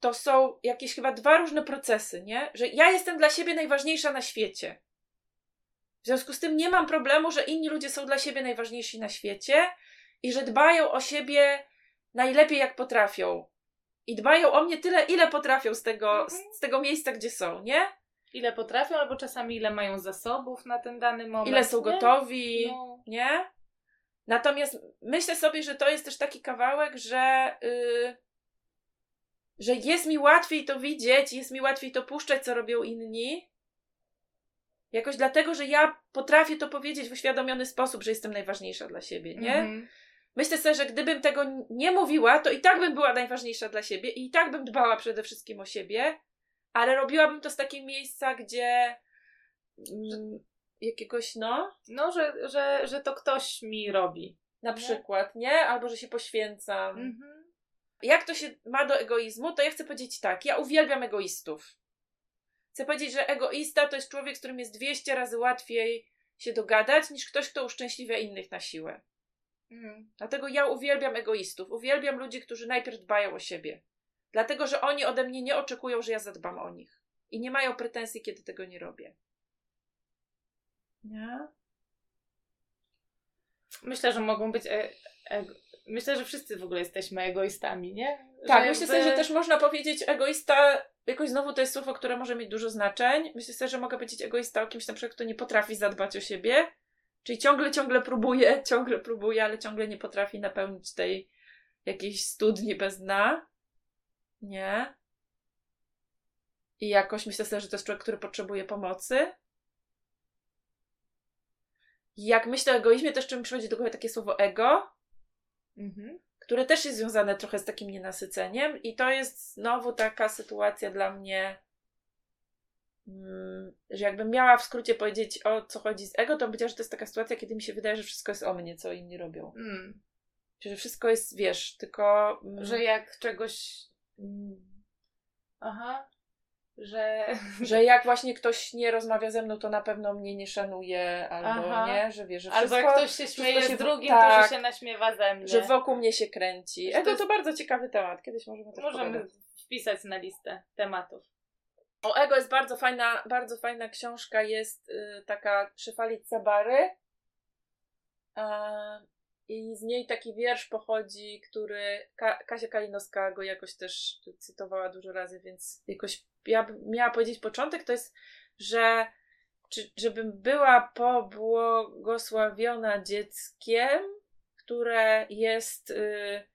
to są jakieś chyba dwa różne procesy, nie? Że ja jestem dla siebie najważniejsza na świecie. W związku z tym nie mam problemu, że inni ludzie są dla siebie najważniejsi na świecie i że dbają o siebie najlepiej jak potrafią. I dbają o mnie tyle, ile potrafią z tego, Mhm. z tego miejsca, gdzie są, nie? Ile potrafią, albo czasami ile mają zasobów na ten dany moment. Ile są nie? gotowi, No. nie? Natomiast myślę sobie, że to jest też taki kawałek, że, yy, że jest mi łatwiej to widzieć, jest mi łatwiej to puszczać, co robią inni. Jakoś dlatego, że ja potrafię to powiedzieć w uświadomiony sposób, że jestem najważniejsza dla siebie, nie? Mhm. Myślę sobie, że gdybym tego nie mówiła, to i tak bym była najważniejsza dla siebie i i tak bym dbała przede wszystkim o siebie, ale robiłabym to z takiego miejsca, gdzie mm, jakiegoś, no, No, że, że, że to ktoś mi robi. na Nie? przykład, nie? Albo że się poświęcam. Mhm. Jak to się ma do egoizmu, to ja chcę powiedzieć tak, ja uwielbiam egoistów. Chcę powiedzieć, że egoista to jest człowiek, z którym jest 200 razy łatwiej się dogadać, niż ktoś, kto uszczęśliwia innych na siłę. Mm. Dlatego ja uwielbiam egoistów. Uwielbiam ludzi, którzy najpierw dbają o siebie. Dlatego, że oni ode mnie nie oczekują, że ja zadbam o nich. I nie mają pretensji, kiedy tego nie robię. Nie? Myślę, że mogą być. E, ego- Myślę, że wszyscy w ogóle jesteśmy egoistami, nie? Tak, Że myślę jakby- sobie, że też można powiedzieć egoista, jakoś znowu to jest słowo, które może mieć dużo znaczeń. Myślę sobie, że mogę powiedzieć egoista o kimś na przykład, kto nie potrafi zadbać o siebie, czyli ciągle, ciągle próbuje, ciągle próbuje, ale ciągle nie potrafi napełnić tej jakiejś studni bez dna. Nie. I jakoś myślę sobie, że to jest człowiek, który potrzebuje pomocy. Jak myślę o egoizmie, też czym przychodzi do głowy takie słowo ego, Mhm. które też jest związane trochę z takim nienasyceniem, i to jest znowu taka sytuacja dla mnie, że jakbym miała w skrócie powiedzieć o co chodzi z ego, to powiedziała, że to jest taka sytuacja, kiedy mi się wydaje, że wszystko jest o mnie, co inni robią. Mm. Że wszystko jest, wiesz, tylko. mm, Że jak czegoś. Mm. Aha. Że. że jak właśnie ktoś nie rozmawia ze mną, to na pewno mnie nie szanuje, albo Aha. nie, że wie, że Albo wszystko, jak ktoś się śmieje się z drugim, tak. to że się naśmiewa ze mnie. że wokół mnie się kręci. Że to Ego jest- to bardzo ciekawy temat, kiedyś możemy też Możemy pogadać. wpisać na listę tematów. O ego jest bardzo fajna, bardzo fajna książka, jest y, taka Szyfalit Sabary. E, I z niej taki wiersz pochodzi, który Ka- Kasia Kalinowska go jakoś też cytowała dużo razy, więc jakoś ja bym miała powiedzieć początek, to jest, że czy, żebym była pobłogosławiona dzieckiem, które jest, y,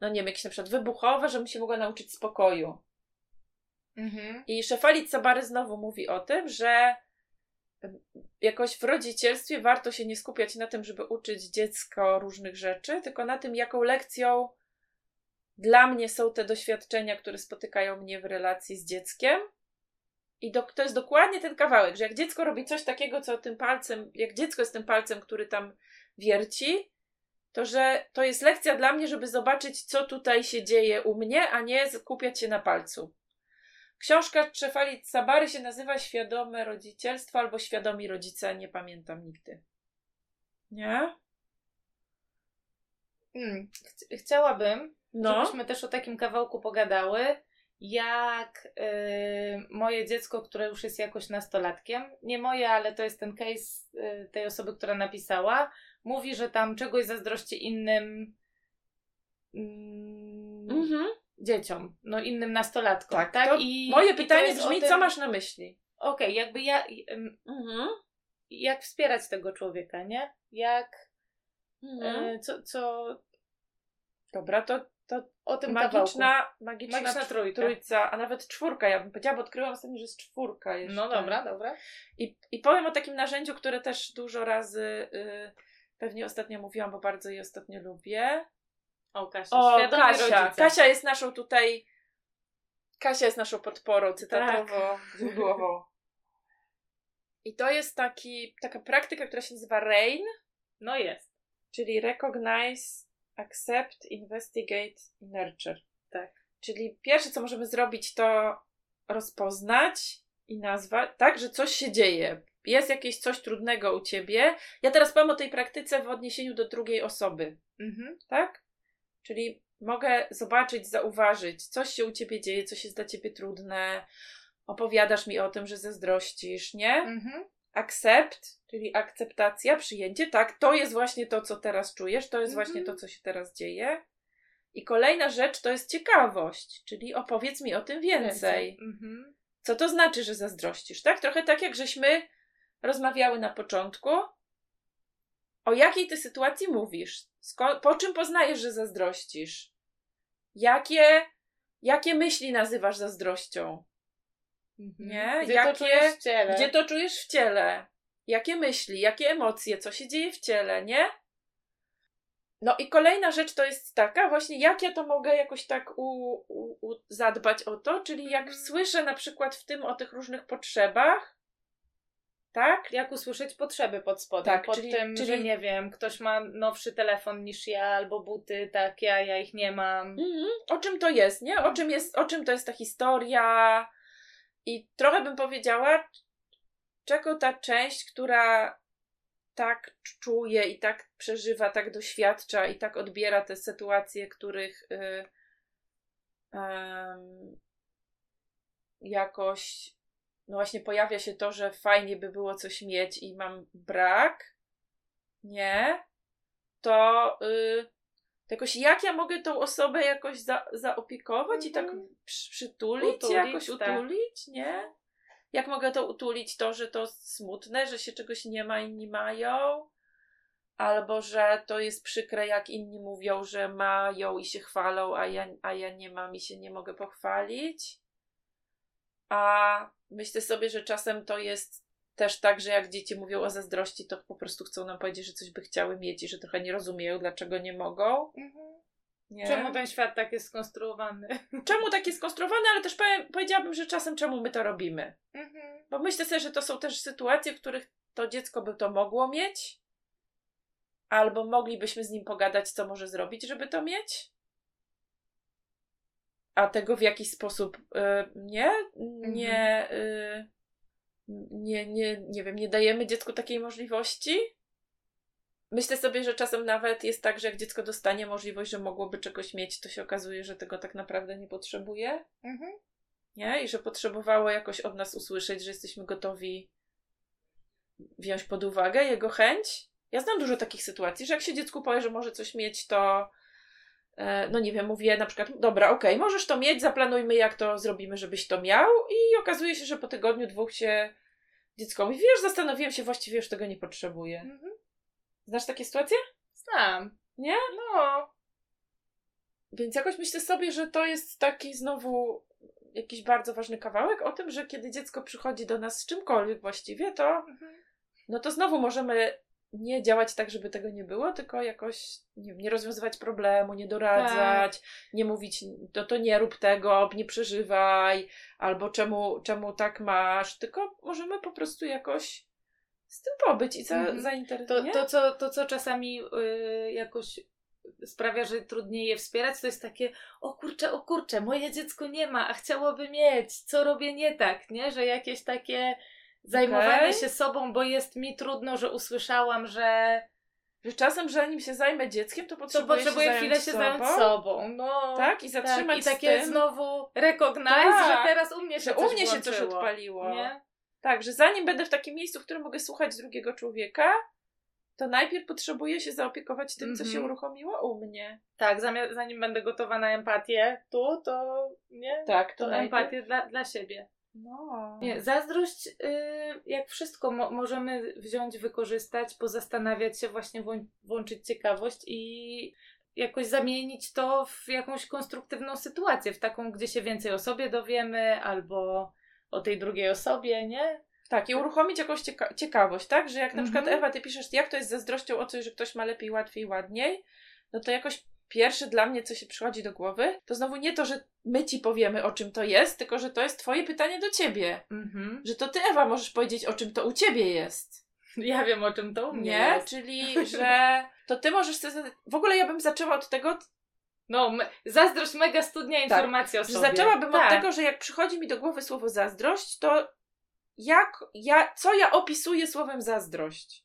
no nie wiem, jakieś na przykład wybuchowe, żebym się mogła nauczyć spokoju. Mhm. I Szefalit Sabary znowu mówi o tym, że jakoś w rodzicielstwie warto się nie skupiać na tym, żeby uczyć dziecko różnych rzeczy, tylko na tym, jaką lekcją dla mnie są te doświadczenia, które spotykają mnie w relacji z dzieckiem. I do, to jest dokładnie ten kawałek, że jak dziecko robi coś takiego, co tym palcem, jak dziecko jest tym palcem, który tam wierci, to że to jest lekcja dla mnie, żeby zobaczyć, co tutaj się dzieje u mnie, a nie skupiać się na palcu. Książka Trzefali Sabary się nazywa Świadome rodzicielstwo albo Świadomi rodzice, nie pamiętam nigdy. Nie? Mm. Ch- Chciałabym, No. żebyśmy też o takim kawałku pogadały, jak y, moje dziecko, które już jest jakoś nastolatkiem, nie moje, ale to jest ten case y, tej osoby, która napisała, mówi, że tam czegoś zazdrości innym mm, Mhm. Dzieciom, no innym nastolatkom. Tak, Tak, I, Moje i pytanie brzmi, tym- co masz na myśli? Okej, jakby ja, Mhm. jak wspierać tego człowieka, nie? Jak, Mhm. y, co, co Dobra, to, to o tym kawałku. magiczna, magiczna, Magiczna tr- trójka. trójca, a nawet czwórka, ja bym powiedziała, bo odkryłam ostatnio, że jest czwórka jeszcze. No dobra, dobra. I, I powiem o takim narzędziu, które też dużo razy y, pewnie ostatnio mówiłam, bo bardzo je ostatnio lubię. O, Kasia, O, Kasia. rodzice. Kasia jest naszą tutaj. Kasia jest naszą podporą cytatowo, Tak. źródłową. I to jest taki, taka praktyka, która się nazywa RAIN, No jest. czyli Recognize, Accept, Investigate i Nurture. Tak. Czyli pierwsze, co możemy zrobić, to rozpoznać i nazwać, tak, że coś się dzieje. Jest jakieś coś trudnego u ciebie. Ja teraz powiem o tej praktyce w odniesieniu do drugiej osoby Mhm. tak? Czyli mogę zobaczyć, zauważyć, coś się u ciebie dzieje, coś jest dla ciebie trudne, opowiadasz mi o tym, że zazdrościsz, nie? Mhm. Accept, czyli akceptacja, przyjęcie, tak, to jest właśnie to, co teraz czujesz, to jest Mhm. właśnie to, co się teraz dzieje. I kolejna rzecz to jest ciekawość, czyli opowiedz mi o tym więcej. Mhm. Co to znaczy, że zazdrościsz, tak? Trochę tak, jak żeśmy rozmawiały na początku. O jakiej ty sytuacji mówisz? Sko- po czym poznajesz, że zazdrościsz? Jakie, jakie myśli nazywasz zazdrością? Mhm. Nie? Gdzie Jakie- to czujesz w ciele? Gdzie to czujesz w ciele? Jakie myśli, jakie emocje, co się dzieje w ciele, nie? No i kolejna rzecz to jest taka, właśnie jak ja to mogę jakoś tak u, u, u, zadbać o to, czyli jak Mhm. słyszę na przykład w tym o tych różnych potrzebach, tak? Jak usłyszeć potrzeby pod spodem? Tak, pod czyli- tym, że czyli- nie wiem, ktoś ma nowszy telefon niż ja, albo buty takie, a ja ich nie mam. Mhm. O czym to jest, nie? O czym, jest, o czym to jest ta historia? I trochę bym powiedziała, czego ta część, która tak czuje i tak przeżywa, tak doświadcza i tak odbiera te sytuacje, których y, em, jakoś no właśnie pojawia się to, że fajnie by było coś mieć i mam brak, nie, to, y, jakoś jak ja mogę tą osobę jakoś za, zaopiekować i tak Mhm. przy, przytulić, Utulić, jakoś tak. utulić, nie? Jak mogę to utulić? To, że to smutne, że się czegoś nie ma, inni mają, albo że to jest przykre, jak inni mówią, że mają i się chwalą, a ja, a ja nie mam i się nie mogę pochwalić. A myślę sobie, że czasem to jest też tak, że jak dzieci mówią o zazdrości, to po prostu chcą nam powiedzieć, że coś by chciały mieć i że trochę nie rozumieją, dlaczego nie mogą. Nie? Czemu ten świat tak jest skonstruowany? czemu tak jest skonstruowane, ale też powiem, powiedziałabym, że czasem czemu my to robimy. Mhm. Bo myślę sobie, że to są też sytuacje, w których to dziecko by to mogło mieć, albo moglibyśmy z nim pogadać, co może zrobić, żeby to mieć. A tego w jakiś sposób y, nie, nie, y, nie, nie, nie wiem, nie dajemy dziecku takiej możliwości. Myślę sobie, że czasem nawet jest tak, że jak dziecko dostanie możliwość, że mogłoby czegoś mieć, to się okazuje, że tego tak naprawdę nie potrzebuje Mhm. nie? I że potrzebowało jakoś od nas usłyszeć, że jesteśmy gotowi wziąć pod uwagę jego chęć. Ja znam dużo takich sytuacji, że jak się dziecku powie, że może coś mieć, to no nie wiem, mówię na przykład, dobra, okej, możesz to mieć, zaplanujmy jak to zrobimy, żebyś to miał i okazuje się, że po tygodniu, dwóch się dziecko mówi, wiesz, zastanowiłem się, właściwie już tego nie potrzebuję. Mhm. Znasz takie sytuacje? Znam. Nie? No. Więc jakoś myślę sobie, że to jest taki znowu jakiś bardzo ważny kawałek o tym, że kiedy dziecko przychodzi do nas z czymkolwiek właściwie, to Mhm. no to znowu możemy nie działać tak, żeby tego nie było, tylko jakoś nie, wiem, nie rozwiązywać problemu, nie doradzać, nie mówić, to, to nie rób tego, nie przeżywaj, albo czemu, czemu tak masz, tylko możemy po prostu jakoś z tym pobyć i za, Mhm. mm To, zainteresować. to, co, to, co czasami y, jakoś sprawia, że trudniej je wspierać, to jest takie, o kurczę, o kurczę, moje dziecko nie ma, a chciałoby mieć, co robię nie tak, nie? Że jakieś takie zajmowanie Okej. się sobą, bo jest mi trudno, że usłyszałam, że Że czasem, zanim się zajmę dzieckiem, to to potrzebuję, potrzebuję się chwilę się sobą. zająć sobą. No, Tak, i zatrzymać tak, I takie znowu recognize, Tak. że teraz u mnie się że coś u mnie się coś odpaliło. Nie? Tak, że zanim będę w takim miejscu, w którym mogę słuchać drugiego człowieka, to najpierw potrzebuję się zaopiekować tym, co się Mhm. uruchomiło u mnie. Tak, zanim będę gotowa na empatię tu, to nie, Tak, to najpierw- empatię dla, dla siebie. No. Nie, zazdrość, y, jak wszystko mo- możemy wziąć, wykorzystać, pozastanawiać się, właśnie włą- włączyć ciekawość i jakoś zamienić to w jakąś konstruktywną sytuację, w taką, gdzie się więcej o sobie dowiemy, albo o tej drugiej osobie, nie? Tak, i uruchomić jakąś cieka- ciekawość, tak? Że jak na Mhm. przykład Ewa, ty piszesz, jak to jest zazdrością o coś, że ktoś ma lepiej, łatwiej, ładniej, no to jakoś pierwsze dla mnie, co się przychodzi do głowy, to znowu nie to, że my ci powiemy, o czym to jest, tylko że to jest twoje pytanie do ciebie. Mhm. Że to ty, Ewa, możesz powiedzieć, o czym to u ciebie jest. Ja wiem, o czym to u mnie Nie? jest. Czyli, że to ty możesz sobie... W ogóle ja bym zaczęła od tego, No, me- zazdrość mega studnia informacji o że sobie. zaczęłabym tak. od tego, że jak przychodzi mi do głowy słowo zazdrość, to jak ja, co ja opisuję słowem zazdrość?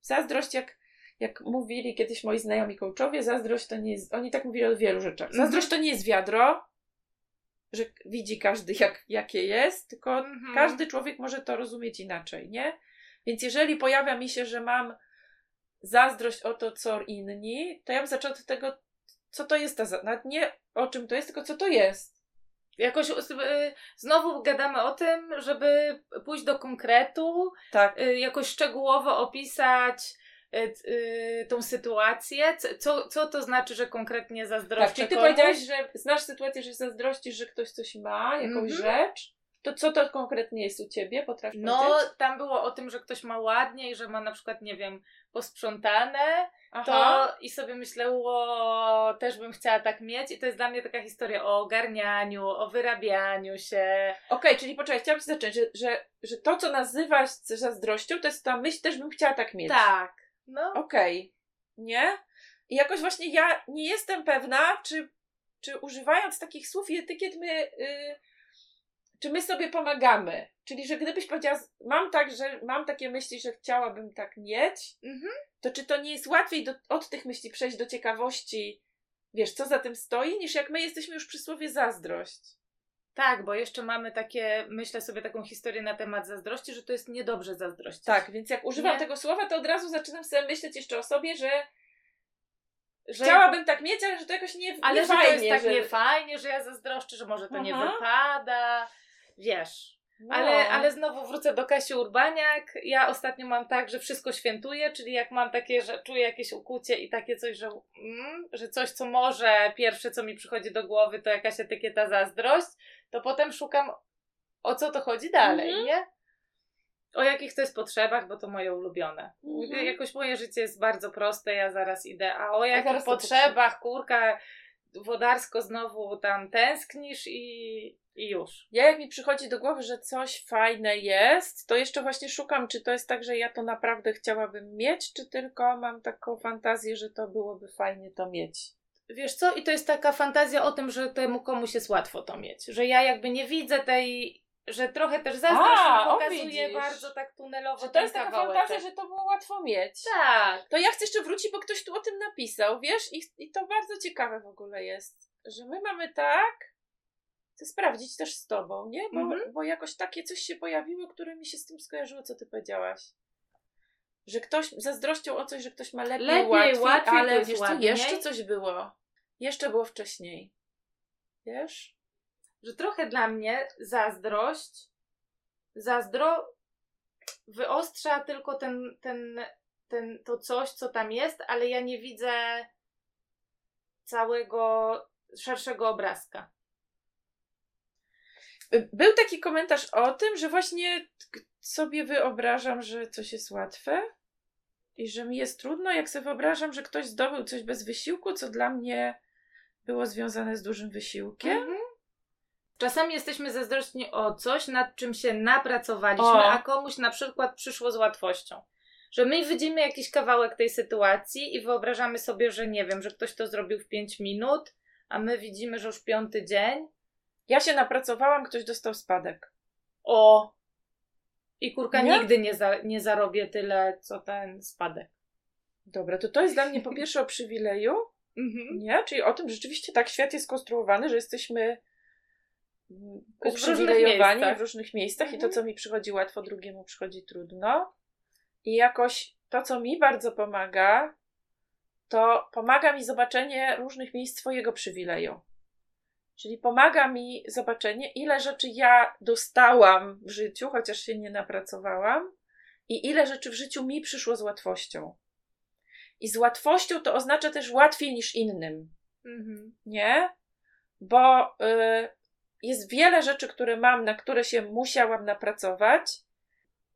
Zazdrość, jak, jak mówili kiedyś moi znajomi coachowie, zazdrość to nie jest, oni tak mówili o wielu rzeczach. Mhm. Zazdrość to nie jest wiadro, że widzi każdy jak, jakie jest, tylko Mhm. każdy człowiek może to rozumieć inaczej, nie? Więc jeżeli pojawia mi się, że mam zazdrość o to, co inni, to ja bym zaczęła od tego, co to jest ta zazdrość. Nie o czym to jest, tylko co to jest. Jakoś y, znowu gadamy o tym, żeby pójść do konkretu, Tak. y, jakoś szczegółowo opisać tą sytuację. Co, co to znaczy, że konkretnie zazdroszczę Tak, czyli ty komuś? powiedziałaś, że znasz sytuację, że zazdrościsz, że ktoś coś ma, jakąś Mhm. rzecz. To co to konkretnie jest u ciebie? Potrafisz No, powiedzieć? tam było o tym, że ktoś ma ładnie i że ma na przykład, nie wiem, posprzątane, Aha. to i sobie myślę, o, też bym chciała tak mieć i to jest dla mnie taka historia o ogarnianiu, o wyrabianiu się. Okej, czyli poczekaj, chciałam ci zacząć, że, że, że to, co nazywasz zazdrością, to jest ta myśl, też bym chciała tak mieć. Tak. No. Okej. Nie? I jakoś właśnie ja nie jestem pewna, czy, czy używając takich słów i etykiet my y, czy my sobie pomagamy. Czyli, że gdybyś powiedziała, mam tak, że mam takie myśli, że chciałabym tak mieć, Mhm. to czy to nie jest łatwiej do, od tych myśli przejść do ciekawości, wiesz, co za tym stoi, niż jak my jesteśmy już przy słowie zazdrość. Tak, bo jeszcze mamy takie, myślę sobie taką historię na temat zazdrości, że to jest niedobrze zazdrościć. Tak, więc jak używam Nie. tego słowa, to od razu zaczynam sobie myśleć jeszcze o sobie, że że, chciałabym tak mieć, ale że to jakoś nie, ale nie że fajnie. to jest tak że... niefajnie, że ja zazdroszczę, że może to nie Aha. wypada. Wiesz. No. Ale, ale znowu wrócę do Kasi Urbaniak. Ja ostatnio mam tak, że wszystko świętuję, czyli jak mam takie, że czuję jakieś ukłucie i takie coś, że, mm, że coś, co może pierwsze, co mi przychodzi do głowy, to jakaś etykieta zazdrość, to potem szukam, o co to chodzi dalej, Mhm. nie? O jakich to jest potrzebach, bo to moje ulubione. Mhm. Jakoś moje życie jest bardzo proste, ja zaraz idę. A o jakich to potrzebach, kurka, wodarsko znowu tam tęsknisz i, i już. Ja jak mi przychodzi do głowy, że coś fajne jest, to jeszcze właśnie szukam, czy to jest tak, że ja to naprawdę chciałabym mieć, czy tylko mam taką fantazję, że to byłoby fajnie to mieć. Wiesz co? I to jest taka fantazja o tym, że temu komuś jest łatwo to mieć. Że ja jakby nie widzę tej, że trochę też zazdrość A, pokazuje bardzo tak tunelowo Że to jest taka kawałeczek. fantazja, że to było łatwo mieć. Tak. To ja chcę jeszcze wrócić, bo ktoś tu o tym napisał, wiesz? I, I to bardzo ciekawe w ogóle jest, że my mamy tak, chcę sprawdzić też z tobą, nie? Bo, Mhm. bo jakoś takie coś się pojawiło, które mi się z tym skojarzyło, co ty powiedziałaś. Że ktoś zazdrościł o coś, że ktoś ma lepiej, Lepiej, łatwiej, łatwiej, ale wiesz co, jeszcze coś było. Jeszcze było wcześniej. Wiesz? Że trochę dla mnie zazdrość, zazdro wyostrza tylko ten, ten, ten, to coś, co tam jest, ale ja nie widzę całego szerszego obrazka. Był taki komentarz o tym, że właśnie sobie wyobrażam, że coś jest łatwe i że mi jest trudno, jak sobie wyobrażam, że ktoś zdobył coś bez wysiłku, co dla mnie było związane z dużym wysiłkiem. Mhm. Czasami jesteśmy zazdrośni o coś, nad czym się napracowaliśmy, O. a komuś na przykład przyszło z łatwością. Że my widzimy jakiś kawałek tej sytuacji i wyobrażamy sobie, że nie wiem, że ktoś to zrobił w 5 minut, a my widzimy, że już piąty dzień. Ja się napracowałam, ktoś dostał spadek. O! I kurka Nie? nigdy nie, za, nie zarobię tyle, co ten spadek. Dobra, to to jest dla mnie po pierwsze o przywileju, Mhm. nie? Czyli o tym, że rzeczywiście tak świat jest skonstruowany, że jesteśmy mm, W różnych uprzywilejowani miejscach. w różnych miejscach i Mhm. to, co mi przychodzi łatwo, drugiemu przychodzi trudno. I jakoś to, co mi bardzo pomaga, to pomaga mi zobaczenie różnych miejsc swojego przywileju. Czyli pomaga mi zobaczenie, ile rzeczy ja dostałam w życiu, chociaż się nie napracowałam, i ile rzeczy w życiu mi przyszło z łatwością. I z łatwością to oznacza też łatwiej niż innym, Mhm. nie? Bo y, jest wiele rzeczy, które mam, na które się musiałam napracować.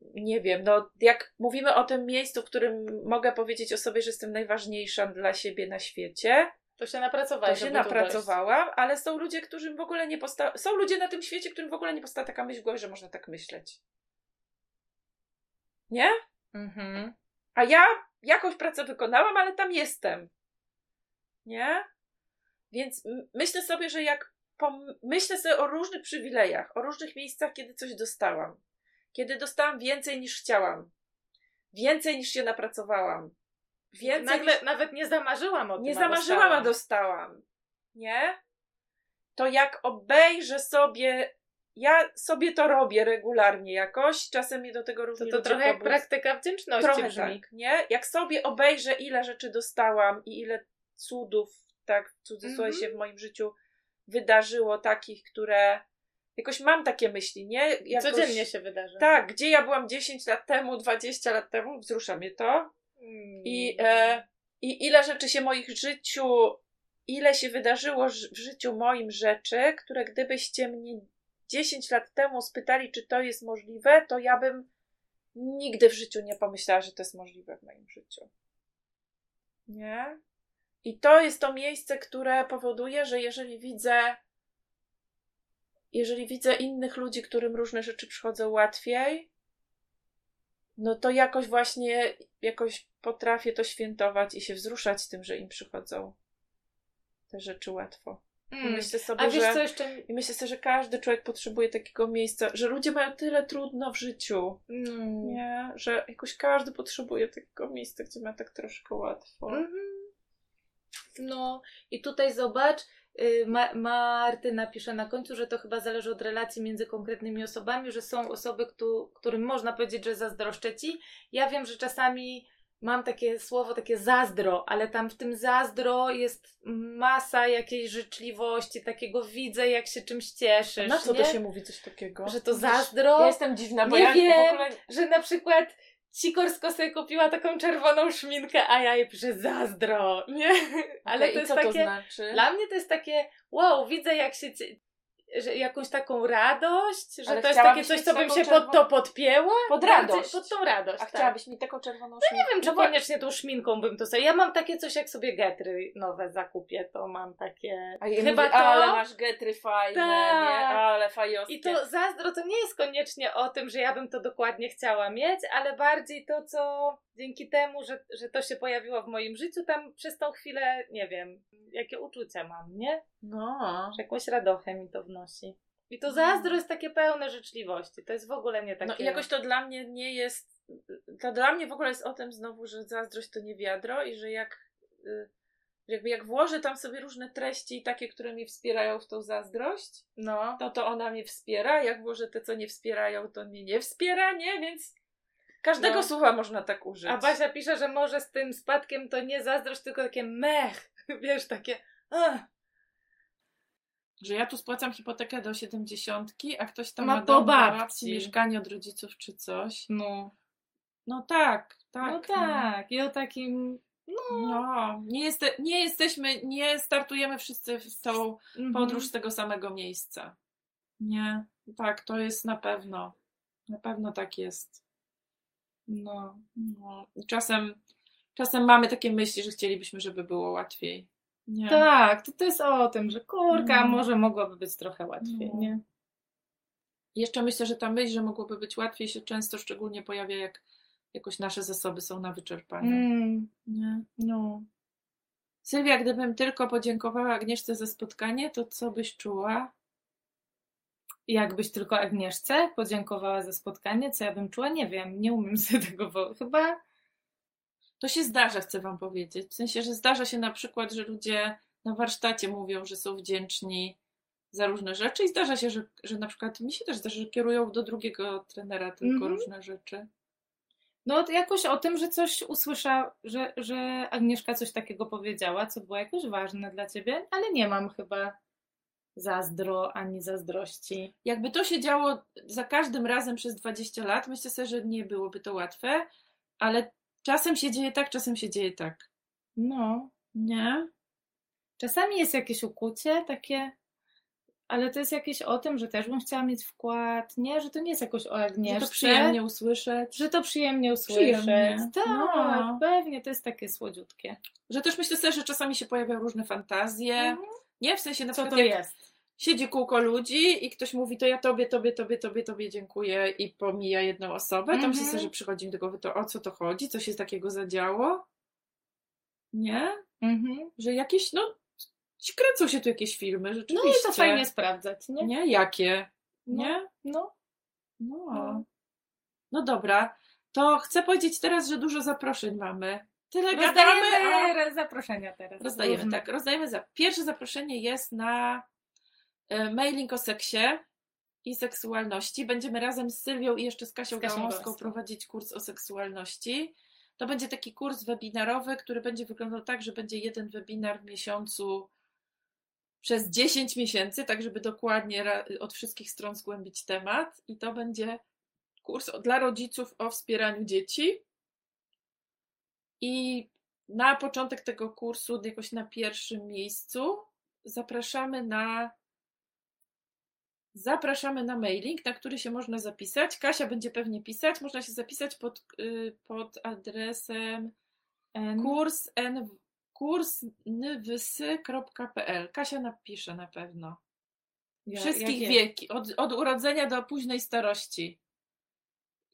Nie wiem, no jak mówimy o tym miejscu, w którym mogę powiedzieć o sobie, że jestem najważniejsza dla siebie na świecie, To się to napracowałeś. się napracowałam, ale są ludzie, którym w ogóle nie posta- są ludzie na tym świecie, którym w ogóle nie powstała taka myśl w głowie, że można tak myśleć. Nie? Mhm. A ja jakąś pracę wykonałam, ale tam jestem. Nie? Więc myślę sobie, że jak myślę sobie o różnych przywilejach, o różnych miejscach, kiedy coś dostałam. Kiedy dostałam więcej niż chciałam. Więcej niż się napracowałam. Więcej Nagle, niż... Nawet nie zamarzyłam o tym. Nie zamarzyłam, a dostałam. Nie? To jak obejrzę sobie... Ja sobie to robię regularnie jakoś. Czasem mnie do tego To, różni to ludzie trochę jak praktyka wdzięczności Trochę brzmi. tak, nie? Jak sobie obejrzę, ile rzeczy dostałam i ile cudów, tak w cudzysłowie Mhm. się w moim życiu wydarzyło, takich, które jakoś mam takie myśli, nie? Jakoś, Codziennie się wydarzy. Tak, gdzie ja byłam 10 lat temu, 20 lat temu, wzrusza mnie to. Mm. I, e, I ile rzeczy się moich życiu, ile się wydarzyło w życiu moim rzeczy, które gdybyście mnie 10 lat temu spytali, czy to jest możliwe, to ja bym nigdy w życiu nie pomyślała, że to jest możliwe w moim życiu. Nie? I to jest to miejsce, które powoduje, że jeżeli widzę, jeżeli widzę innych ludzi, którym różne rzeczy przychodzą łatwiej, no to jakoś właśnie, jakoś potrafię to świętować i się wzruszać tym, że im przychodzą te rzeczy łatwo. I Mm. myślę sobie, A wiesz że... co jeszcze... I myślę sobie, że każdy człowiek potrzebuje takiego miejsca, że ludzie mają tyle trudno w życiu, Mm. nie? Że jakoś każdy potrzebuje takiego miejsca, gdzie ma tak troszkę łatwo. Mhm. No i tutaj zobacz, y, Ma- Martyna pisze na końcu, że to chyba zależy od relacji między konkretnymi osobami, że są osoby, któ- którym można powiedzieć, że zazdroszczę ci. Ja wiem, że czasami mam takie słowo, takie zazdro, ale tam w tym zazdro jest masa jakiejś życzliwości, takiego widzę, jak się czymś cieszysz. Na co nie? to się mówi coś takiego? Że to zazdro? Ja jestem dziwna, bo Nie ja wiem. ogóle... że na przykład Cikorsko sobie kupiła taką czerwoną szminkę, a ja jej piszę zazdro, nie? Ale Okej, to i jest co takie, to znaczy? dla mnie to jest takie, wow, widzę jak się, że jakąś taką radość, że Ale to jest takie coś, co bym się czerwoną- pod to podpięła. Pod radość. Pod tą radość, A tak. chciałabyś mi taką czerwoną Nie szminkę? wiem, czy No koniecznie tą szminką bym to sobie... Ja mam takie coś, jak sobie getry nowe zakupię, to mam takie... A ja Chyba mówię, to... ale masz getry fajne, Tak. nie? Ale fajowskie. I to zazdro to nie jest koniecznie o tym, że ja bym to dokładnie chciała mieć, ale bardziej to, co dzięki temu, że, że to się pojawiło w moim życiu, tam przez tą chwilę, nie wiem, jakie uczucia mam, nie? No. Że jakąś radochę mi to wnosi. I to No. zazdro jest takie pełne życzliwości. To jest w ogóle nie takie... No i jakoś to dla mnie nie jest. To dla mnie w ogóle jest o tym znowu, że zazdrość to nie wiadro i że jak. y, Jakby jak włożę tam sobie różne treści, takie, które mnie wspierają w tą zazdrość, No. no to ona mnie wspiera. Jak włożę te, co nie wspierają, to mnie nie wspiera, nie? Więc każdego No. słowa można tak użyć. A Basia pisze, że może z tym spadkiem to nie zazdrość, tylko takie mech. Wiesz, takie... Ach. Że ja tu spłacam hipotekę do 70, a ktoś tam Ma ma, po dom, babci. babci, mieszkanie od rodziców czy coś. No. No tak, tak. no tak. I o takim... No, nie, jeste, nie jesteśmy, nie startujemy wszyscy w tą Mhm. podróż z tego samego miejsca. Nie, tak, to jest na pewno. Na pewno tak jest. No. No. Czasem, czasem mamy takie myśli, że chcielibyśmy, żeby było łatwiej. Nie. Tak, to, to jest o tym, że kurka, No. może mogłoby być trochę łatwiej, No. nie? Jeszcze myślę, że ta myśl, że mogłoby być łatwiej, się często szczególnie pojawia, jak jakoś nasze zasoby są na wyczerpaniu. Mm, Nie. no. Sylwia, gdybym tylko podziękowała Agnieszce za spotkanie, to co byś czuła? Jakbyś tylko Agnieszce podziękowała za spotkanie, co ja bym czuła? Nie wiem, nie umiem sobie tego, bo chyba... To się zdarza, chcę Wam powiedzieć. W sensie, że zdarza się na przykład, że ludzie na warsztacie mówią, że są wdzięczni za różne rzeczy i zdarza się, że, że na przykład mi się też zdarza, że kierują do drugiego trenera tylko Mhm. różne rzeczy. No jakoś o tym, że coś usłyszała, że, że Agnieszka coś takiego powiedziała, co było jakoś ważne dla ciebie, ale nie mam chyba zazdro ani zazdrości. Jakby to się działo za każdym razem przez 20 lat, myślę sobie, że nie byłoby to łatwe, ale czasem się dzieje tak, czasem się dzieje tak. No. Nie? Czasami jest jakieś ukucie takie, ale to jest jakieś o tym, że też bym chciała mieć wkład, nie? Że to nie jest jakoś o Że Agnieszce. to przyjemnie usłyszeć. Że to przyjemnie usłyszeć. Przyjemnie. Tak, No. pewnie, to jest takie słodziutkie. Że też myślę sobie, że czasami się pojawiają różne fantazje. Mhm. Nie, w sensie na Co przykład to jest? siedzi kółko ludzi i ktoś mówi, to ja tobie, tobie, tobie, tobie, tobie dziękuję i pomija jedną osobę, to Mhm. myślę sobie, że przychodzi mi do głowy to o co to chodzi, co się takiego zadziało. Nie? Mhm. Że jakieś, no, kręcą się tu jakieś filmy, No rzeczywiście. i to fajnie sprawdzać, nie? Nie? Jakie? No. Nie? No. No. No. No dobra. To chcę powiedzieć teraz, że dużo zaproszeń mamy. Tyle gadamy, a... Rozdajemy zaproszenia teraz. Rozdajemy, Różne. tak. Rozdajemy za. Pierwsze zaproszenie jest na e, mailing o seksie i seksualności. Będziemy razem z Sylwią i jeszcze z Kasią, Z Kasią prowadzić kurs o seksualności. To będzie taki kurs webinarowy, który będzie wyglądał tak, że będzie jeden webinar w miesiącu przez 10 miesięcy, tak żeby dokładnie od wszystkich stron zgłębić temat. I to będzie kurs dla rodziców o wspieraniu dzieci. I na początek tego kursu, jakoś na pierwszym miejscu, zapraszamy na zapraszamy na mailing, na który się można zapisać. Kasia będzie pewnie pisać. Można się zapisać pod, y, pod adresem N. kurs, n, kursnwsy.pl. Kasia napisze na pewno. Ja- Wszystkich jakie? wieki, od, od urodzenia do późnej starości.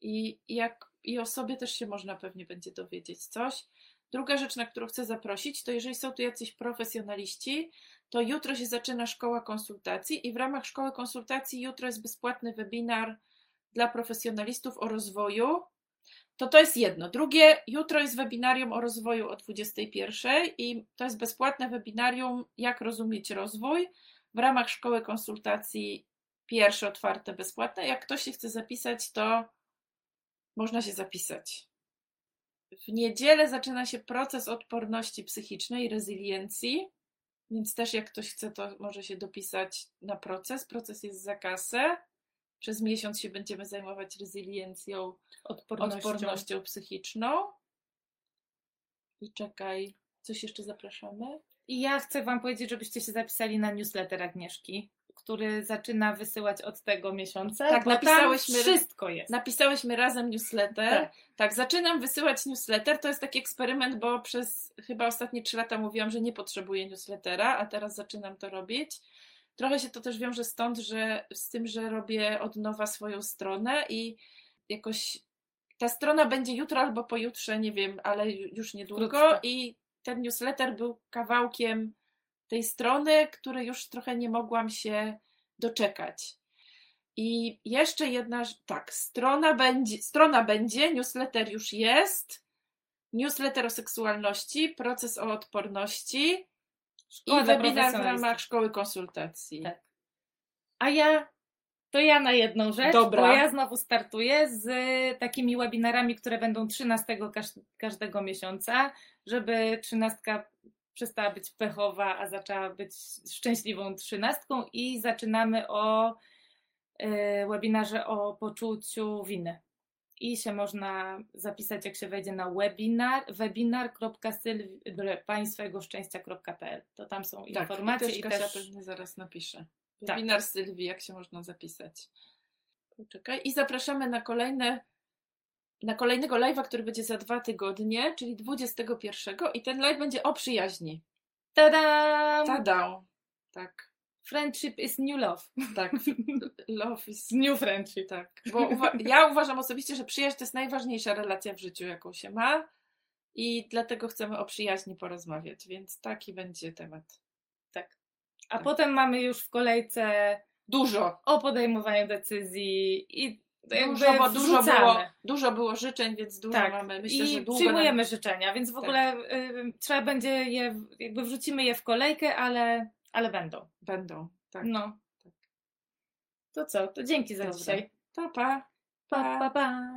I, jak, I o sobie też się można pewnie będzie dowiedzieć coś. Druga rzecz, na którą chcę zaprosić, to jeżeli są tu jacyś profesjonaliści, to jutro się zaczyna szkoła konsultacji i w ramach szkoły konsultacji jutro jest bezpłatny webinar dla profesjonalistów o rozwoju. To to jest jedno. Drugie, jutro jest webinarium o rozwoju o 21 i to jest bezpłatne webinarium jak rozumieć rozwój w ramach szkoły konsultacji pierwsze otwarte bezpłatne. Jak ktoś się chce zapisać, to można się zapisać. W niedzielę zaczyna się proces odporności psychicznej, rezyliencji, więc też jak ktoś chce, to może się dopisać na proces. Proces jest za kasę. Przez miesiąc się będziemy zajmować rezyliencją, Odpornością. odpornością psychiczną. I czekaj, coś jeszcze zapraszamy? I ja chcę Wam powiedzieć, żebyście się zapisali na newsletter Agnieszki, który zaczyna wysyłać od tego miesiąca. Tak, napisałyśmy- Wszystko jest. Napisałyśmy razem newsletter. Tak. Tak. zaczynam wysyłać newsletter. To jest taki eksperyment, bo przez chyba ostatnie trzy lata mówiłam, że nie potrzebuję newslettera, a teraz zaczynam to robić. Trochę się to też wiąże stąd, że z tym, że robię od nowa swoją stronę i jakoś ta strona będzie jutro albo pojutrze, nie wiem, ale ju- już niedługo. I ten newsletter był kawałkiem tej strony, której już trochę nie mogłam się doczekać. I jeszcze jedna, tak, strona będzie, strona będzie, newsletter już jest, newsletter o seksualności, proces o odporności Szkoła i webinar w ramach szkoły konsultacji. Tak. A ja, to ja na jedną rzecz, Dobra. bo ja znowu startuję z takimi webinarami, które będą 13 każ- każdego miesiąca, żeby trzynastka przestała być pechowa, a zaczęła być szczęśliwą trzynastką i zaczynamy o y, webinarze o poczuciu winy. I się można zapisać, jak się wejdzie na webinar, webinar.państwojegoszczęścia.pl. To tam są Tak, informacje i też i Kasia też pewnie zaraz napisze. Tak. Webinar Sylwii, jak się można zapisać. Poczekaj. I zapraszamy na kolejne na kolejnego live'a, który będzie za dwa tygodnie, czyli 21 i ten live będzie o przyjaźni. Tada! Tada! Tak, Friendship is new love. tak. Love is New friendship. Tak, bo uwa- ja uważam osobiście, że przyjaźń to jest najważniejsza relacja w życiu, jaką się ma i dlatego chcemy o przyjaźni porozmawiać, więc taki będzie temat. Tak. A Tak. potem mamy już w kolejce Dużo, o podejmowaniu decyzji i dużo, bo dużo było, dużo było życzeń, więc dużo Tak. mamy. Myślę, I że długo przyjmujemy nam... życzenia, więc w Tak. ogóle y, trzeba będzie je, jakby wrzucimy je w kolejkę, ale, ale będą. będą. Tak. No. Tak. To co? To dzięki za Dobra. dzisiaj. To pa. Pa, pa, pa.